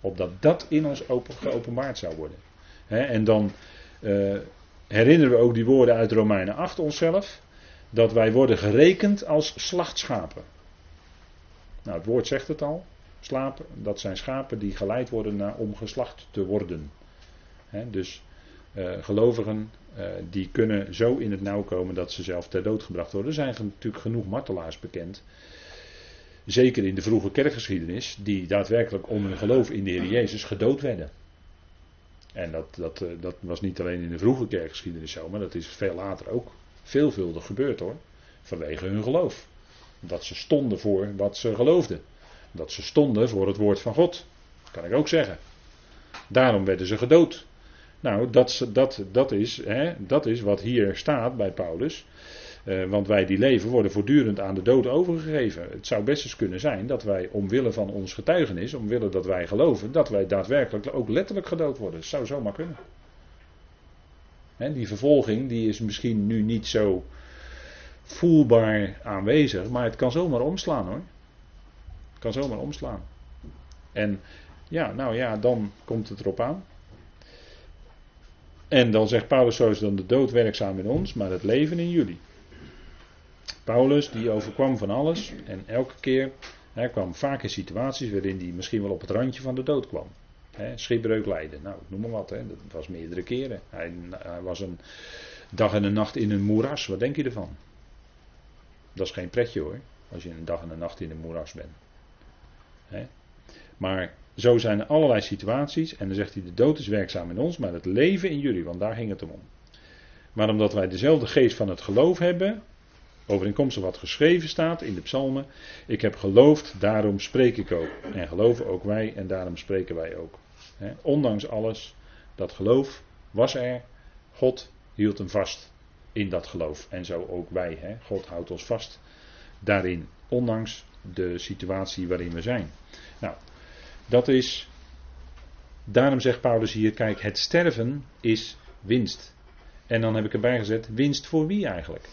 opdat dat in ons open, geopenbaard zou worden. en dan uh, herinneren we ook die woorden uit Romeinen 8 onszelf, dat wij worden gerekend als slachtschapen. Nou, het woord zegt het al. Slapen, dat zijn schapen die geleid worden naar om geslacht te worden. dus uh, gelovigen uh, die kunnen zo in het nauw komen dat ze zelf ter dood gebracht worden. Er zijn natuurlijk genoeg martelaars bekend. Zeker in de vroege kerkgeschiedenis, die daadwerkelijk om hun geloof in de Heer Jezus gedood werden. En dat, dat, uh, dat was niet alleen in de vroege kerkgeschiedenis zo, maar dat is veel later ook veelvuldig gebeurd hoor. Vanwege hun geloof. Dat ze stonden voor wat ze geloofden. Dat ze stonden voor het woord van God. Kan ik ook zeggen. Daarom werden ze gedood. Nou, dat, dat, dat, is, hè, dat is wat hier staat bij Paulus. Uh, want wij die leven worden voortdurend aan de dood overgegeven. Het zou best eens kunnen zijn dat wij omwille van ons getuigenis, omwille dat wij geloven, dat wij daadwerkelijk ook letterlijk gedood worden. Dat zou zomaar kunnen. Hè, die vervolging die is misschien nu niet zo voelbaar aanwezig, maar het kan zomaar omslaan hoor. Het kan zomaar omslaan. En ja, nou ja, dan komt het erop aan. En dan zegt Paulus, zo is dan de dood werkzaam in ons, maar het leven in jullie. Paulus, die overkwam van alles en elke keer, hij kwam vaak in situaties waarin hij misschien wel op het randje van de dood kwam. Schipbreuk lijden, nou noem maar wat, dat was meerdere keren. Hij, hij was een dag en een nacht in een moeras, wat denk je ervan? Dat is geen pretje hoor, als je een dag en een nacht in een moeras bent. Maar zo zijn er allerlei situaties. En dan zegt hij: de dood is werkzaam in ons, maar het leven in jullie, want daar ging het om. Maar omdat wij dezelfde geest van het geloof hebben, overeenkomstig wat geschreven staat in de psalmen. Ik heb geloofd, daarom spreek ik ook. En geloven ook wij, en daarom spreken wij ook. ondanks alles, dat geloof was er. God hield hem vast in dat geloof. En zo ook wij. God houdt ons vast daarin, ondanks de situatie waarin we zijn. Nou, dat is. Daarom zegt Paulus hier: kijk, het sterven is winst. En dan heb ik erbij gezet: winst voor wie eigenlijk?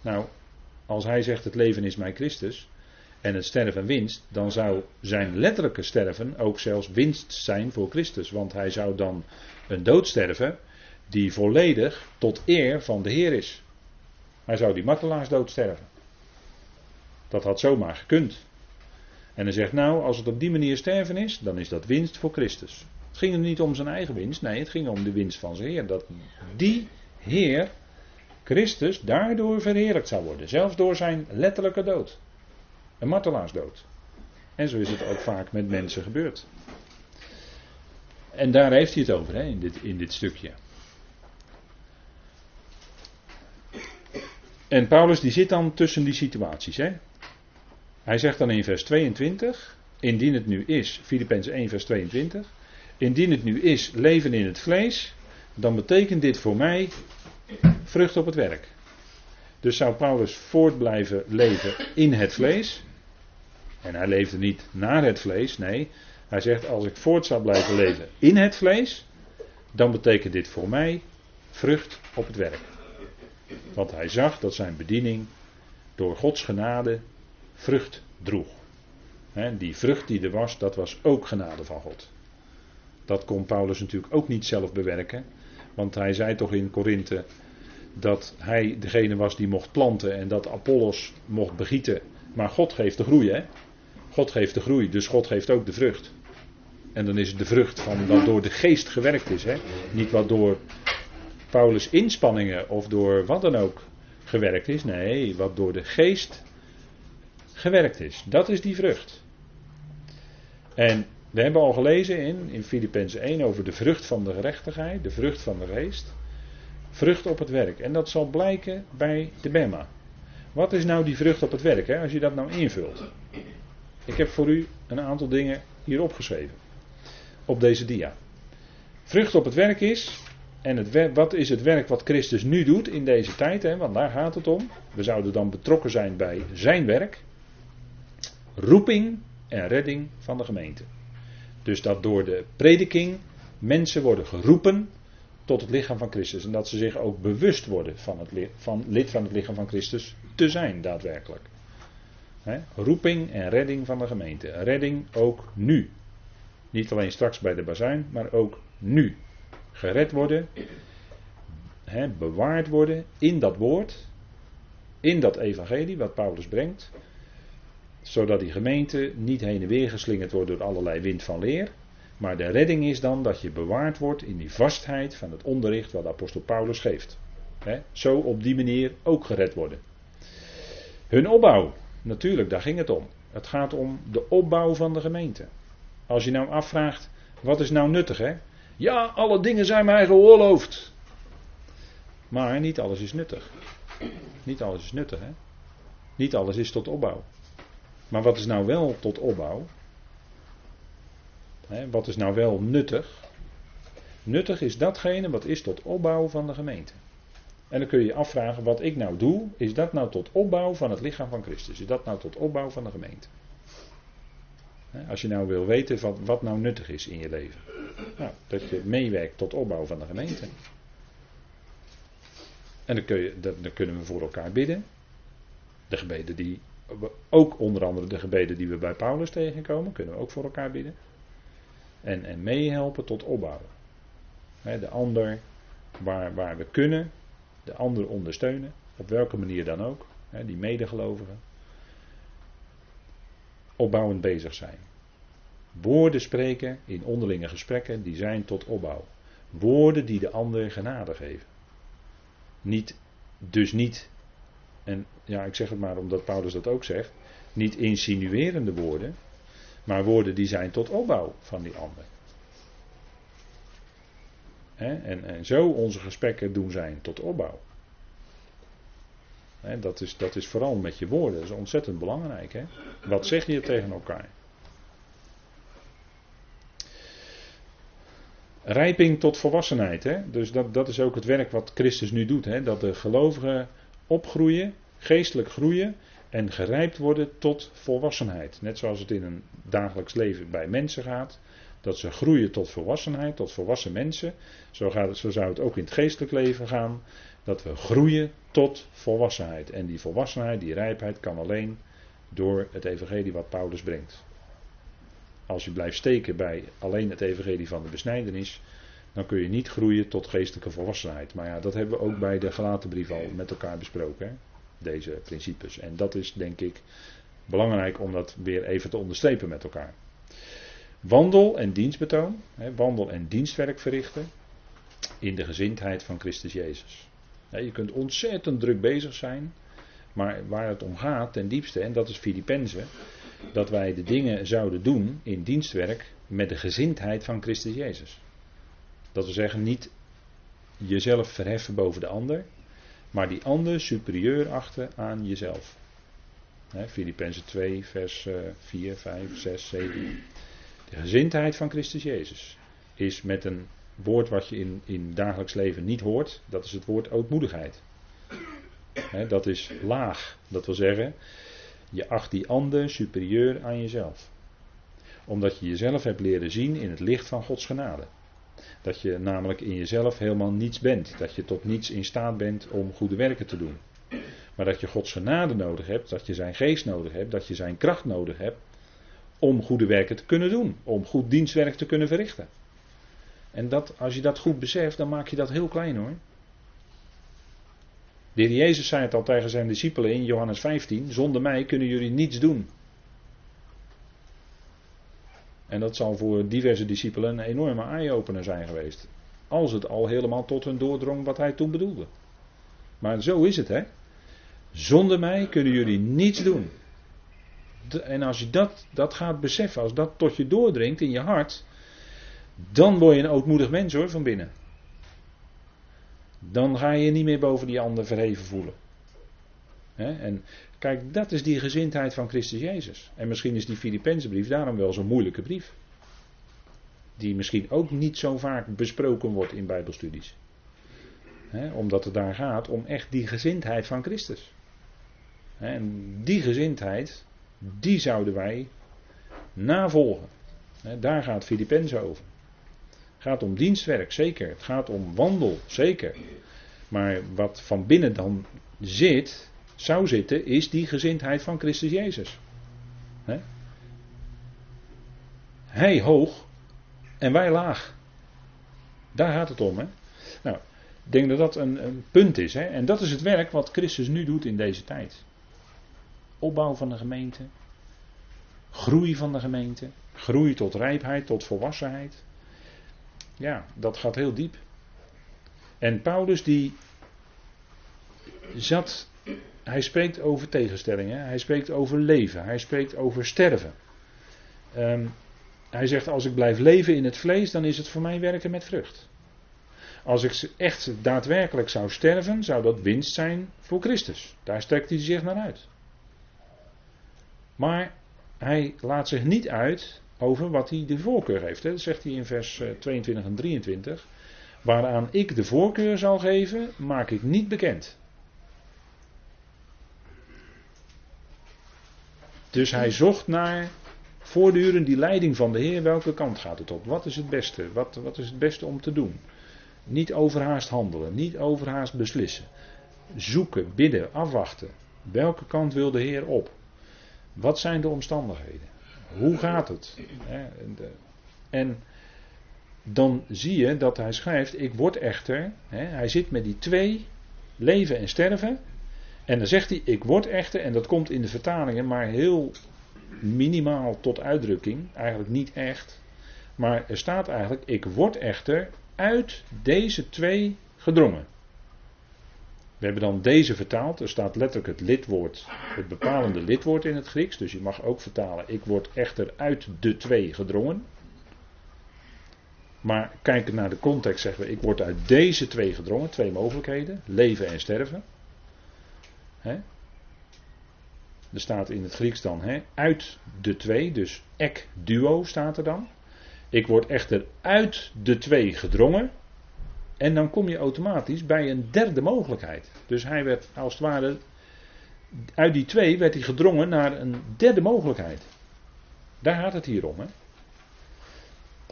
Nou, als hij zegt: het leven is mij Christus. En het sterven winst, dan zou zijn letterlijke sterven ook zelfs winst zijn voor Christus. Want hij zou dan een dood sterven die volledig tot eer van de Heer is. Hij zou die martelaarsdood sterven. Dat had zomaar gekund. En hij zegt nou, als het op die manier sterven is, dan is dat winst voor Christus. Het ging er niet om zijn eigen winst, nee, het ging om de winst van zijn Heer. Dat die Heer, Christus, daardoor verheerlijkt zou worden. Zelfs door zijn letterlijke dood. Een martelaarsdood. En zo is het ook vaak met mensen gebeurd. En daar heeft hij het over hè, in, dit, in dit stukje. En Paulus die zit dan tussen die situaties. Hè? Hij zegt dan in vers 22, indien het nu is, Filippenzen 1 vers 22, indien het nu is leven in het vlees, dan betekent dit voor mij vrucht op het werk. Dus zou Paulus voort blijven leven in het vlees. En hij leefde niet naar het vlees, nee. Hij zegt als ik voort zou blijven leven in het vlees, dan betekent dit voor mij vrucht op het werk. Want hij zag dat zijn bediening door Gods genade vrucht droeg. die vrucht die er was, dat was ook genade van God. Dat kon Paulus natuurlijk ook niet zelf bewerken. Want hij zei toch in Korinthe dat hij degene was die mocht planten en dat Apollos mocht begieten. Maar God geeft de groei, hè? God geeft de groei, dus God geeft ook de vrucht. En dan is het de vrucht van wat door de geest gewerkt is, hè? Niet wat door Paulus' inspanningen of door wat dan ook gewerkt is. Nee, wat door de geest gewerkt is. Dat is die vrucht. En we hebben al gelezen in, in Filippenzen 1 over de vrucht van de gerechtigheid, de vrucht van de geest. Vrucht op het werk. En dat zal blijken bij de Bema. Wat is nou die vrucht op het werk, hè, als je dat nou invult? Ik heb voor u een aantal dingen hier opgeschreven. Op deze dia. Vrucht op het werk is. En het, wat is het werk wat Christus nu doet in deze tijd? Hè, want daar gaat het om. We zouden dan betrokken zijn bij zijn werk. Roeping en redding van de gemeente. Dus dat door de prediking mensen worden geroepen tot het lichaam van Christus. En dat ze zich ook bewust worden van, het, van lid van het lichaam van Christus te zijn, daadwerkelijk. roeping en redding van de gemeente. Redding ook nu. Niet alleen straks bij de bazuin, maar ook nu. Gered worden, bewaard worden in dat woord, in dat evangelie wat Paulus brengt zodat die gemeente niet heen en weer geslingerd wordt door allerlei wind van leer. Maar de redding is dan dat je bewaard wordt in die vastheid van het onderricht wat apostel Paulus geeft. zo op die manier ook gered worden. Hun opbouw, natuurlijk, daar ging het om. Het gaat om de opbouw van de gemeente. Als je nou afvraagt, wat is nou nuttig hè? Ja, alle dingen zijn mij geoorloofd. Maar niet alles is nuttig. Niet alles is nuttig hè. Niet alles is tot opbouw. Maar wat is nou wel tot opbouw? wat is nou wel nuttig? Nuttig is datgene wat is tot opbouw van de gemeente. En dan kun je je afvragen, wat ik nou doe, is dat nou tot opbouw van het lichaam van Christus? Is dat nou tot opbouw van de gemeente? Als je nou wil weten wat, wat nou nuttig is in je leven. Nou, dat je meewerkt tot opbouw van de gemeente. En dan, kun je, dan kunnen we voor elkaar bidden. De gebeden die ook onder andere de gebeden die we bij Paulus tegenkomen, kunnen we ook voor elkaar bidden. En, en meehelpen tot opbouwen. de ander waar, waar we kunnen, de ander ondersteunen, op welke manier dan ook, die medegelovigen. Opbouwend bezig zijn. Woorden spreken in onderlinge gesprekken, die zijn tot opbouw. Woorden die de ander genade geven. Niet, dus niet en ja, ik zeg het maar omdat Paulus dat ook zegt, niet insinuerende woorden, maar woorden die zijn tot opbouw van die ander. en, en zo onze gesprekken doen zijn tot opbouw. dat, is, dat is vooral met je woorden, dat is ontzettend belangrijk. Wat zeg je tegen elkaar? Rijping tot volwassenheid. Hè? Dus dat, dat is ook het werk wat Christus nu doet. Hè? Dat de gelovigen opgroeien, geestelijk groeien en gerijpt worden tot volwassenheid. Net zoals het in een dagelijks leven bij mensen gaat. Dat ze groeien tot volwassenheid, tot volwassen mensen. Zo, gaat het, zo zou het ook in het geestelijk leven gaan. Dat we groeien tot volwassenheid. En die volwassenheid, die rijpheid kan alleen door het evangelie wat Paulus brengt. Als je blijft steken bij alleen het evangelie van de besnijdenis, dan kun je niet groeien tot geestelijke volwassenheid. Maar ja, dat hebben we ook bij de gelaten brief al met elkaar besproken. Hè? Deze principes. En dat is denk ik belangrijk om dat weer even te onderstrepen met elkaar. Wandel en dienstbetoon. Hè, wandel en dienstwerk verrichten. In de gezindheid van Christus Jezus. je kunt ontzettend druk bezig zijn. Maar waar het om gaat ten diepste, en dat is Filippenzen. dat wij de dingen zouden doen in dienstwerk met de gezindheid van Christus Jezus. Dat we zeggen, niet jezelf verheffen boven de ander, maar die ander superieur achten aan jezelf. Filippenzen 2, vers 4, 5, 6, 7. De gezindheid van Christus Jezus is met een woord wat je in, in dagelijks leven niet hoort, dat is het woord ootmoedigheid. dat is laag. Dat wil zeggen, je acht die ander superieur aan jezelf. Omdat je jezelf hebt leren zien in het licht van Gods genade. Dat je namelijk in jezelf helemaal niets bent. Dat je tot niets in staat bent om goede werken te doen. Maar dat je Gods genade nodig hebt, dat je zijn geest nodig hebt, dat je zijn kracht nodig hebt om goede werken te kunnen doen. Om goed dienstwerk te kunnen verrichten. En dat, als je dat goed beseft, dan maak je dat heel klein hoor. De heer Jezus zei het al tegen zijn discipelen in Johannes 15: Zonder mij kunnen jullie niets doen. En dat zal voor diverse discipelen een enorme eye-opener zijn geweest. Als het al helemaal tot hun doordrong wat hij toen bedoelde. Maar zo is het, hè? Zonder mij kunnen jullie niets doen. En als je dat, dat gaat beseffen, als dat tot je doordringt in je hart, dan word je een ootmoedig mens hoor, van binnen. Dan ga je je niet meer boven die ander verheven voelen. En kijk, dat is die gezindheid van Christus Jezus. En misschien is die Filippense brief daarom wel zo'n moeilijke brief. Die misschien ook niet zo vaak besproken wordt in Bijbelstudies. omdat het daar gaat om echt die gezindheid van Christus. En die gezindheid, die zouden wij navolgen. Daar gaat Filippenzen over. Het gaat om dienstwerk, zeker. Het gaat om wandel, zeker. Maar wat van binnen dan zit, zou zitten, is die gezindheid van Christus Jezus. Hij hoog en wij laag. Daar gaat het om. Nou, ik denk dat dat een, een punt is. Hè? En dat is het werk wat Christus nu doet in deze tijd. Opbouw van de gemeente. Groei van de gemeente. Groei tot rijpheid, tot volwassenheid. Ja, dat gaat heel diep. En Paulus die zat, hij spreekt over tegenstellingen, hij spreekt over leven, hij spreekt over sterven. Um, hij zegt als ik blijf leven in het vlees, dan is het voor mij werken met vrucht. Als ik echt daadwerkelijk zou sterven, zou dat winst zijn voor Christus. Daar strekt hij zich naar uit. Maar hij laat zich niet uit over wat hij de voorkeur heeft. Dat zegt hij in vers 22 eh, en 23. Waaraan ik de voorkeur zal geven, maak ik niet bekend. Dus hij zocht naar voortdurend die leiding van de Heer. Welke kant gaat het op? Wat is het beste? Wat, wat is het beste om te doen? Niet overhaast handelen, niet overhaast beslissen. Zoeken, bidden, afwachten. Welke kant wil de Heer op? Wat zijn de omstandigheden? Hoe gaat het? En dan zie je dat hij schrijft: Ik word echter. Hij zit met die twee, leven en sterven. En dan zegt hij: Ik word echter, en dat komt in de vertalingen maar heel minimaal tot uitdrukking. Eigenlijk niet echt. Maar er staat eigenlijk: Ik word echter uit deze twee gedrongen. We hebben dan deze vertaald. Er staat letterlijk het lidwoord, het bepalende lidwoord in het Grieks. Dus je mag ook vertalen: Ik word echter uit de twee gedrongen. Maar kijken naar de context zeggen we: Ik word uit deze twee gedrongen. Twee mogelijkheden: leven en sterven. He? Er staat in het Grieks dan uit de twee, dus ek duo staat er dan. Ik word echter uit de twee gedrongen. En dan kom je automatisch bij een derde mogelijkheid. Dus hij werd als het ware. Uit die twee werd hij gedrongen naar een derde mogelijkheid. Daar gaat het hier om. Hè?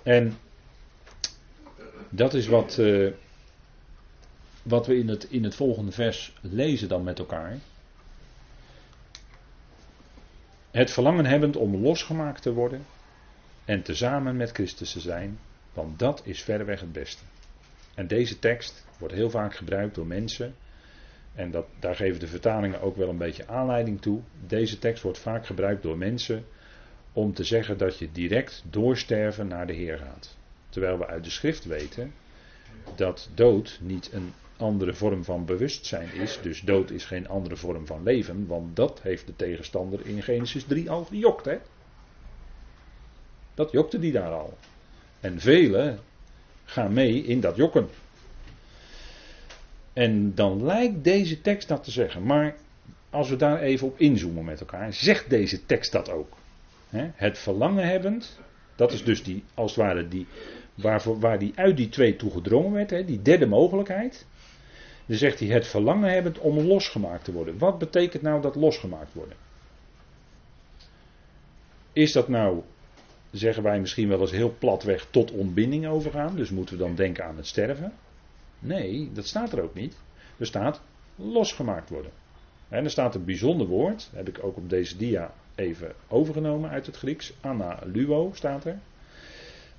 En dat is wat, uh, wat we in het, in het volgende vers lezen dan met elkaar. Het verlangen hebbend om losgemaakt te worden en tezamen met Christus te zijn, want dat is verreweg het beste. En deze tekst wordt heel vaak gebruikt door mensen. En dat, daar geven de vertalingen ook wel een beetje aanleiding toe. Deze tekst wordt vaak gebruikt door mensen om te zeggen dat je direct doorsterven naar de Heer gaat. Terwijl we uit de schrift weten dat dood niet een andere vorm van bewustzijn is. Dus dood is geen andere vorm van leven, want dat heeft de tegenstander in Genesis 3 al gejokt. Hè? Dat jokte die daar al. En velen gaan mee in dat jokken. En dan lijkt deze tekst dat te zeggen. Maar als we daar even op inzoomen met elkaar, zegt deze tekst dat ook. Het verlangen hebbend, dat is dus die, als het ware, die, waarvoor, waar die uit die twee toe gedrongen werd, die derde mogelijkheid. Dan zegt hij het verlangen hebbend om losgemaakt te worden. Wat betekent nou dat losgemaakt worden? Is dat nou, zeggen wij misschien wel eens heel platweg, tot ontbinding overgaan? Dus moeten we dan denken aan het sterven? Nee, dat staat er ook niet. Er staat losgemaakt worden. En er staat een bijzonder woord, heb ik ook op deze dia even overgenomen uit het Grieks. Analuo staat er.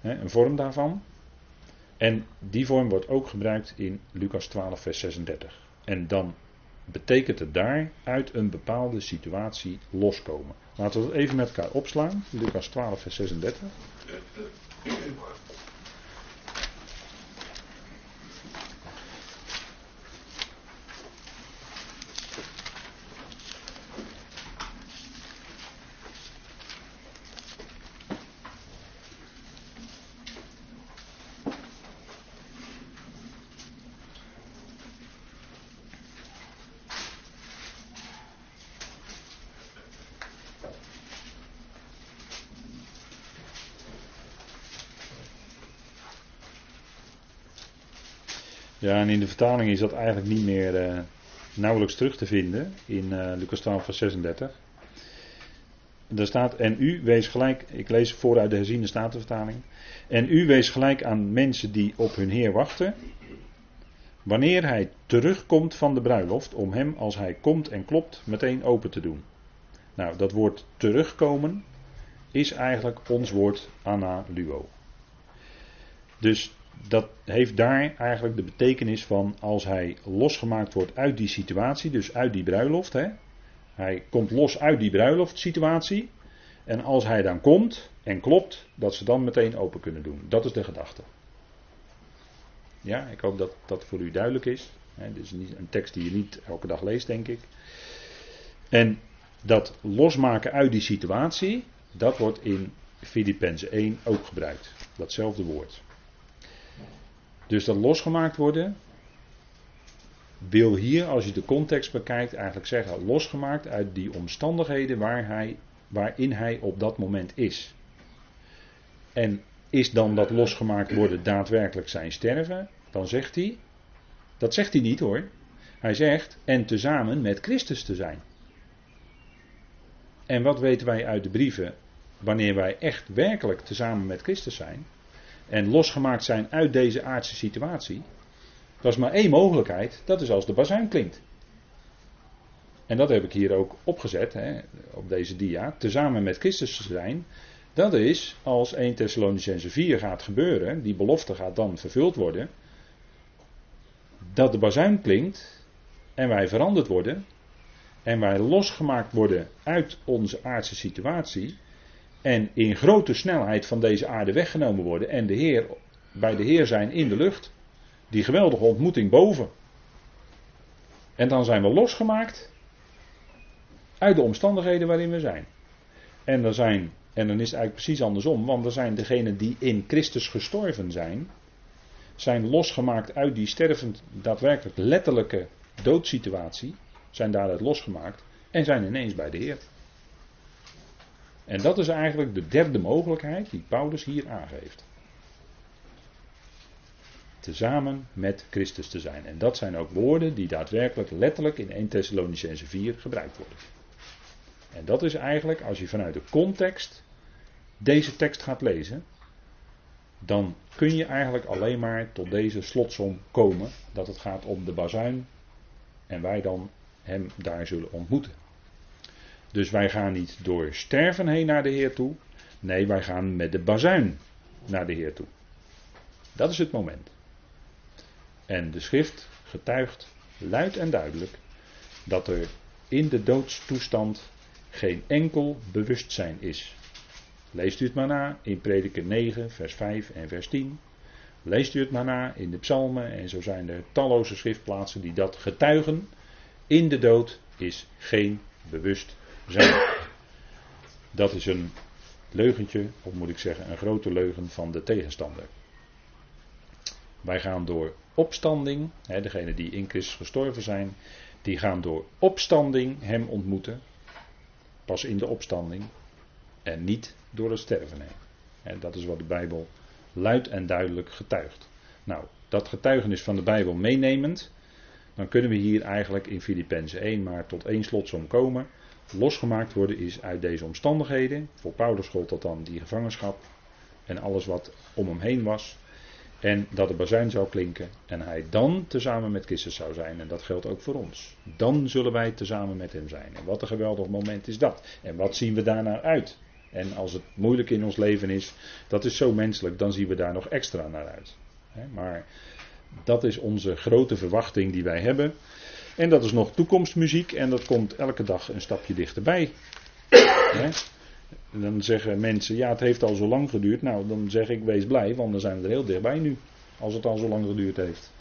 Een vorm daarvan. En die vorm wordt ook gebruikt in Lucas 12, vers 36. En dan betekent het daar uit een bepaalde situatie loskomen. Laten we het even met elkaar opslaan. Lucas 12, vers 36. Ja, en in de vertaling is dat eigenlijk niet meer uh, nauwelijks terug te vinden in Lucas 12, vers 36. Daar staat, en u wees gelijk, ik lees vooruit de herziende statenvertaling. En u wees gelijk aan mensen die op hun Heer wachten. Wanneer hij terugkomt van de bruiloft, om hem als hij komt en klopt meteen open te doen. Nou, dat woord terugkomen is eigenlijk ons woord analuo. Dus dat heeft daar eigenlijk de betekenis van als hij losgemaakt wordt uit die situatie, dus uit die bruiloft. Hè? Hij komt los uit die bruiloftsituatie. En als hij dan komt en klopt, dat ze dan meteen open kunnen doen. Dat is de gedachte. Ja, ik hoop dat dat voor u duidelijk is. Dit is niet een tekst die je niet elke dag leest, denk ik. En dat losmaken uit die situatie, dat wordt in Filippenzen 1 ook gebruikt. Datzelfde woord. Dus dat losgemaakt worden wil hier, als je de context bekijkt, eigenlijk zeggen losgemaakt uit die omstandigheden waar hij, waarin hij op dat moment is. En is dan dat losgemaakt worden daadwerkelijk zijn sterven? Dan zegt hij, dat zegt hij niet hoor. Hij zegt, en tezamen met Christus te zijn. En wat weten wij uit de brieven wanneer wij echt werkelijk tezamen met Christus zijn? En losgemaakt zijn uit deze aardse situatie, dat is maar één mogelijkheid, dat is als de bazuin klinkt. En dat heb ik hier ook opgezet, hè, op deze dia, tezamen met Christus te zijn. Dat is als 1 Thessalonicense 4 gaat gebeuren, die belofte gaat dan vervuld worden, dat de bazuin klinkt en wij veranderd worden en wij losgemaakt worden uit onze aardse situatie en in grote snelheid van deze aarde weggenomen worden en de Heer, bij de Heer zijn in de lucht. Die geweldige ontmoeting boven. En dan zijn we losgemaakt uit de omstandigheden waarin we zijn. En, er zijn, en dan is het eigenlijk precies andersom, want er zijn degenen die in Christus gestorven zijn, zijn losgemaakt uit die stervend, daadwerkelijk letterlijke doodsituatie, zijn daaruit losgemaakt en zijn ineens bij de Heer. En dat is eigenlijk de derde mogelijkheid die Paulus hier aangeeft. Tezamen met Christus te zijn. En dat zijn ook woorden die daadwerkelijk letterlijk in 1 Thessalonicense 4 gebruikt worden. En dat is eigenlijk, als je vanuit de context deze tekst gaat lezen, dan kun je eigenlijk alleen maar tot deze slotsom komen dat het gaat om de bazuin en wij dan hem daar zullen ontmoeten. Dus wij gaan niet door sterven heen naar de Heer toe. Nee, wij gaan met de bazuin naar de Heer toe. Dat is het moment. En de schrift getuigt luid en duidelijk dat er in de doodstoestand geen enkel bewustzijn is. Leest u het maar na in Prediker 9, vers 5 en vers 10. Leest u het maar na in de psalmen en zo zijn er talloze schriftplaatsen die dat getuigen. In de dood is geen bewust Dat is een leugentje, of moet ik zeggen, een grote leugen van de tegenstander. Wij gaan door opstanding, hè, degenen die in Christus gestorven zijn, die gaan door opstanding hem ontmoeten. Pas in de opstanding en niet door het sterven heen. En dat is wat de Bijbel luid en duidelijk getuigt. Nou, dat getuigenis van de Bijbel meenemend, dan kunnen we hier eigenlijk in Filippenzen 1 maar tot één slotsom komen. Losgemaakt worden is uit deze omstandigheden. Voor Paulus gold dat dan die gevangenschap en alles wat om hem heen was. En dat de bazuin zou klinken en hij dan tezamen met Christus zou zijn. En dat geldt ook voor ons. Dan zullen wij tezamen met hem zijn. En wat een geweldig moment is dat. En wat zien we daarnaar uit? En als het moeilijk in ons leven is, dat is zo menselijk, dan zien we daar nog extra naar uit. Maar dat is onze grote verwachting die wij hebben. En dat is nog toekomstmuziek en dat komt elke dag een stapje dichterbij. Dan zeggen mensen, ja het heeft al zo lang geduurd. Nou, dan zeg ik wees blij, want dan zijn we er heel dichtbij nu. Als het al zo lang geduurd heeft.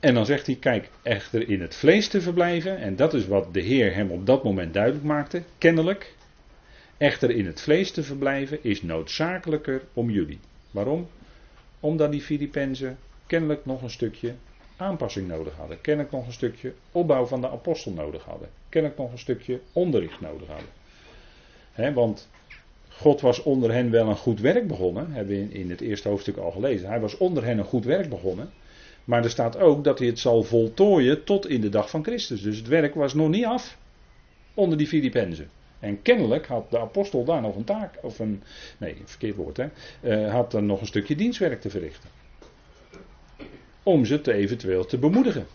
En dan zegt hij, kijk, echter in het vlees te verblijven, en dat is wat de Heer hem op dat moment duidelijk maakte, kennelijk, echter in het vlees te verblijven is noodzakelijker om jullie. Waarom? Omdat die Filippenzen kennelijk nog een stukje aanpassing nodig hadden, kennelijk nog een stukje opbouw van de apostel nodig hadden, kennelijk nog een stukje onderricht nodig hadden. want God was onder hen wel een goed werk begonnen, hebben we in het eerste hoofdstuk al gelezen. Hij was onder hen een goed werk begonnen. Maar er staat ook dat hij het zal voltooien tot in de dag van Christus. Dus het werk was nog niet af onder die Filippenzen. En kennelijk had de apostel daar nog een taak, of een, nee, verkeerd woord hè, uh, had er nog een stukje dienstwerk te verrichten. Om ze te eventueel te bemoedigen.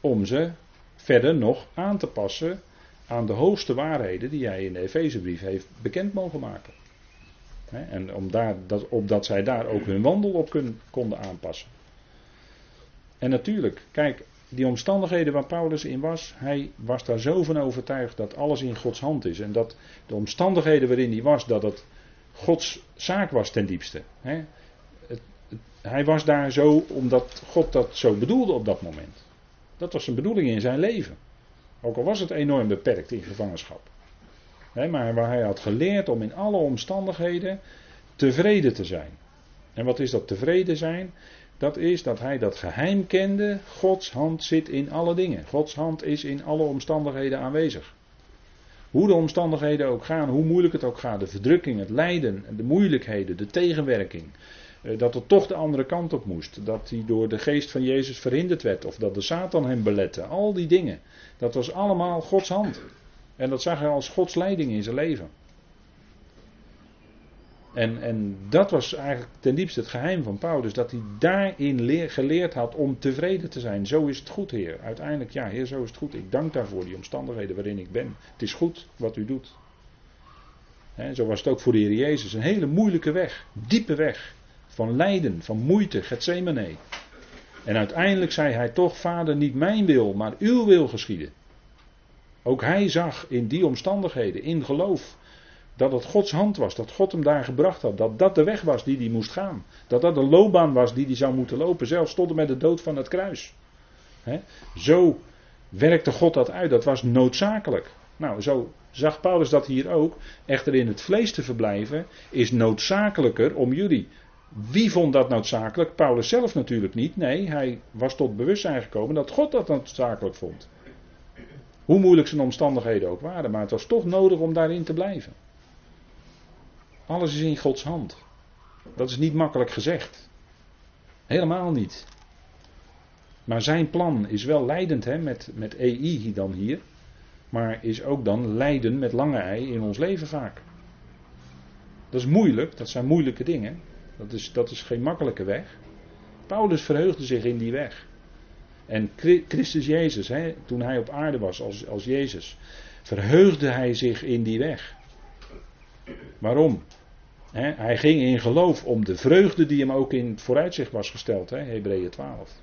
Om ze verder nog aan te passen aan de hoogste waarheden die hij in de Efezebrief heeft bekend mogen maken. En om daar, dat, opdat zij daar ook hun wandel op konden aanpassen. En natuurlijk, kijk, die omstandigheden waar Paulus in was, hij was daar zo van overtuigd dat alles in Gods hand is. En dat de omstandigheden waarin hij was, dat het Gods zaak was ten diepste. het, hij was daar zo omdat God dat zo bedoelde op dat moment. Dat was zijn bedoeling in zijn leven. Ook al was het enorm beperkt in gevangenschap. maar waar hij had geleerd om in alle omstandigheden tevreden te zijn. En wat is dat tevreden zijn? Dat is dat hij dat geheim kende. Gods hand zit in alle dingen. Gods hand is in alle omstandigheden aanwezig. Hoe de omstandigheden ook gaan, hoe moeilijk het ook gaat, de verdrukking, het lijden, de moeilijkheden, de tegenwerking. Eh, dat het toch de andere kant op moest. Dat hij door de geest van Jezus verhinderd werd. Of dat de Satan hem belette. Al die dingen. Dat was allemaal Gods hand. En dat zag hij als Gods leiding in zijn leven. En, en dat was eigenlijk ten diepste het geheim van Paulus. Dat hij daarin leer, geleerd had om tevreden te zijn. Zo is het goed, Heer. Uiteindelijk, ja, Heer, zo is het goed. Ik dank daarvoor, die omstandigheden waarin ik ben. Het is goed wat u doet. zo was het ook voor de Heer Jezus. Een hele moeilijke weg. Diepe weg. Van lijden, van moeite, Gethsemane. En uiteindelijk zei hij toch, Vader, niet mijn wil, maar uw wil geschieden. Ook hij zag in die omstandigheden, in geloof, dat het Gods hand was, dat God hem daar gebracht had, dat dat de weg was die hij moest gaan. Dat dat de loopbaan was die hij zou moeten lopen, zelfs tot en met de dood van het kruis. Zo werkte God dat uit, dat was noodzakelijk. Nou, zo zag Paulus dat hier ook. Echter in het vlees te verblijven is noodzakelijker om jullie. Wie vond dat noodzakelijk? Paulus zelf natuurlijk niet. Nee, hij was tot bewustzijn gekomen dat God dat noodzakelijk vond. Hoe moeilijk zijn omstandigheden ook waren, maar het was toch nodig om daarin te blijven. Alles is in Gods hand. Dat is niet makkelijk gezegd. Helemaal niet. Maar zijn plan is wel leidend hè, met, met EI dan hier. Maar is ook dan lijden met lange ei in ons leven vaak. Dat is moeilijk, dat zijn moeilijke dingen. Dat is, dat is geen makkelijke weg. Paulus verheugde zich in die weg. En Christus Jezus, hè, toen hij op aarde was als, als Jezus, verheugde hij zich in die weg. Waarom? Hij ging in geloof om de vreugde die hem ook in het vooruitzicht was gesteld, Hebreeën 12.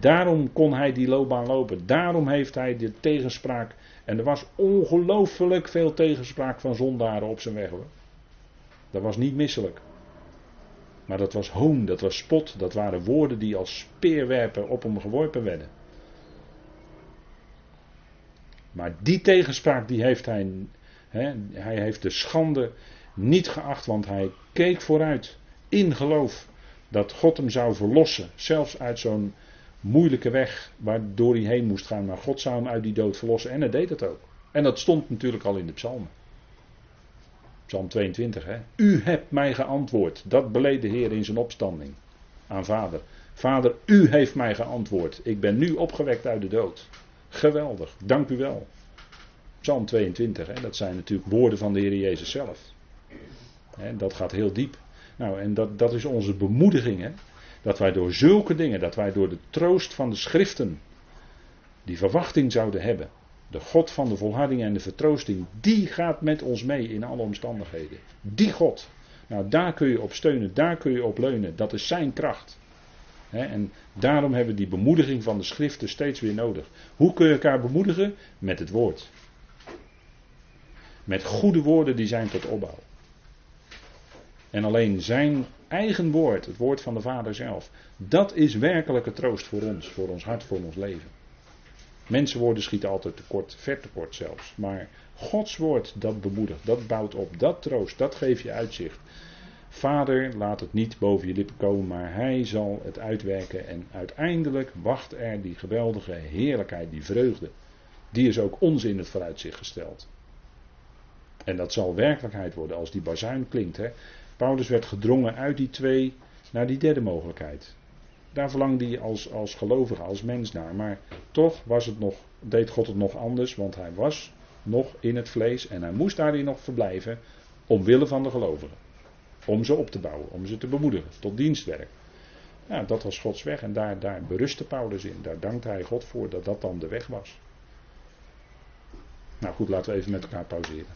Daarom kon hij die loopbaan lopen. Daarom heeft hij de tegenspraak. En er was ongelooflijk veel tegenspraak van zondaren op zijn weg hoor. Dat was niet misselijk. Maar dat was hoon, dat was spot, dat waren woorden die als speerwerpen op hem geworpen werden. Maar die tegenspraak die heeft hij, hij heeft de schande niet geacht, want hij keek vooruit in geloof dat God hem zou verlossen, zelfs uit zo'n moeilijke weg waardoor hij heen moest gaan. Maar God zou hem uit die dood verlossen en hij deed het ook. En dat stond natuurlijk al in de psalmen. Psalm 22, hè. U hebt mij geantwoord. Dat beleed de Heer in zijn opstanding aan vader. Vader, u heeft mij geantwoord. Ik ben nu opgewekt uit de dood. Geweldig, dank u wel. Psalm 22, hè, dat zijn natuurlijk woorden van de Heer Jezus zelf. Dat gaat heel diep. Nou, en dat, dat is onze bemoediging. Hè, dat wij door zulke dingen, dat wij door de troost van de schriften, die verwachting zouden hebben. De God van de volharding en de vertroosting, die gaat met ons mee in alle omstandigheden. Die God. Nou, daar kun je op steunen, daar kun je op leunen. Dat is zijn kracht. en daarom hebben we die bemoediging van de schriften steeds weer nodig. Hoe kun je elkaar bemoedigen? Met het woord. Met goede woorden die zijn tot opbouw. En alleen zijn eigen woord, het woord van de Vader zelf, dat is werkelijke troost voor ons, voor ons hart, voor ons leven. Mensenwoorden schieten altijd tekort, ver tekort zelfs. Maar Gods woord, dat bemoedigt, dat bouwt op, dat troost, dat geeft je uitzicht. Vader, laat het niet boven je lippen komen, maar Hij zal het uitwerken. En uiteindelijk wacht er die geweldige heerlijkheid, die vreugde. Die is ook ons in het vooruitzicht gesteld. En dat zal werkelijkheid worden als die bazuin klinkt. Hè. Paulus werd gedrongen uit die twee naar die derde mogelijkheid. Daar verlangde hij als, als gelovige, als mens naar. Maar toch was het nog, deed God het nog anders, want hij was nog in het vlees en hij moest daarin nog verblijven omwille van de gelovigen. Om ze op te bouwen, om ze te bemoedigen, tot dienstwerk. Ja, dat was Gods weg en daar, daar berustte Paulus in. Daar dankte hij God voor dat dat dan de weg was. Nou goed, laten we even met elkaar pauzeren.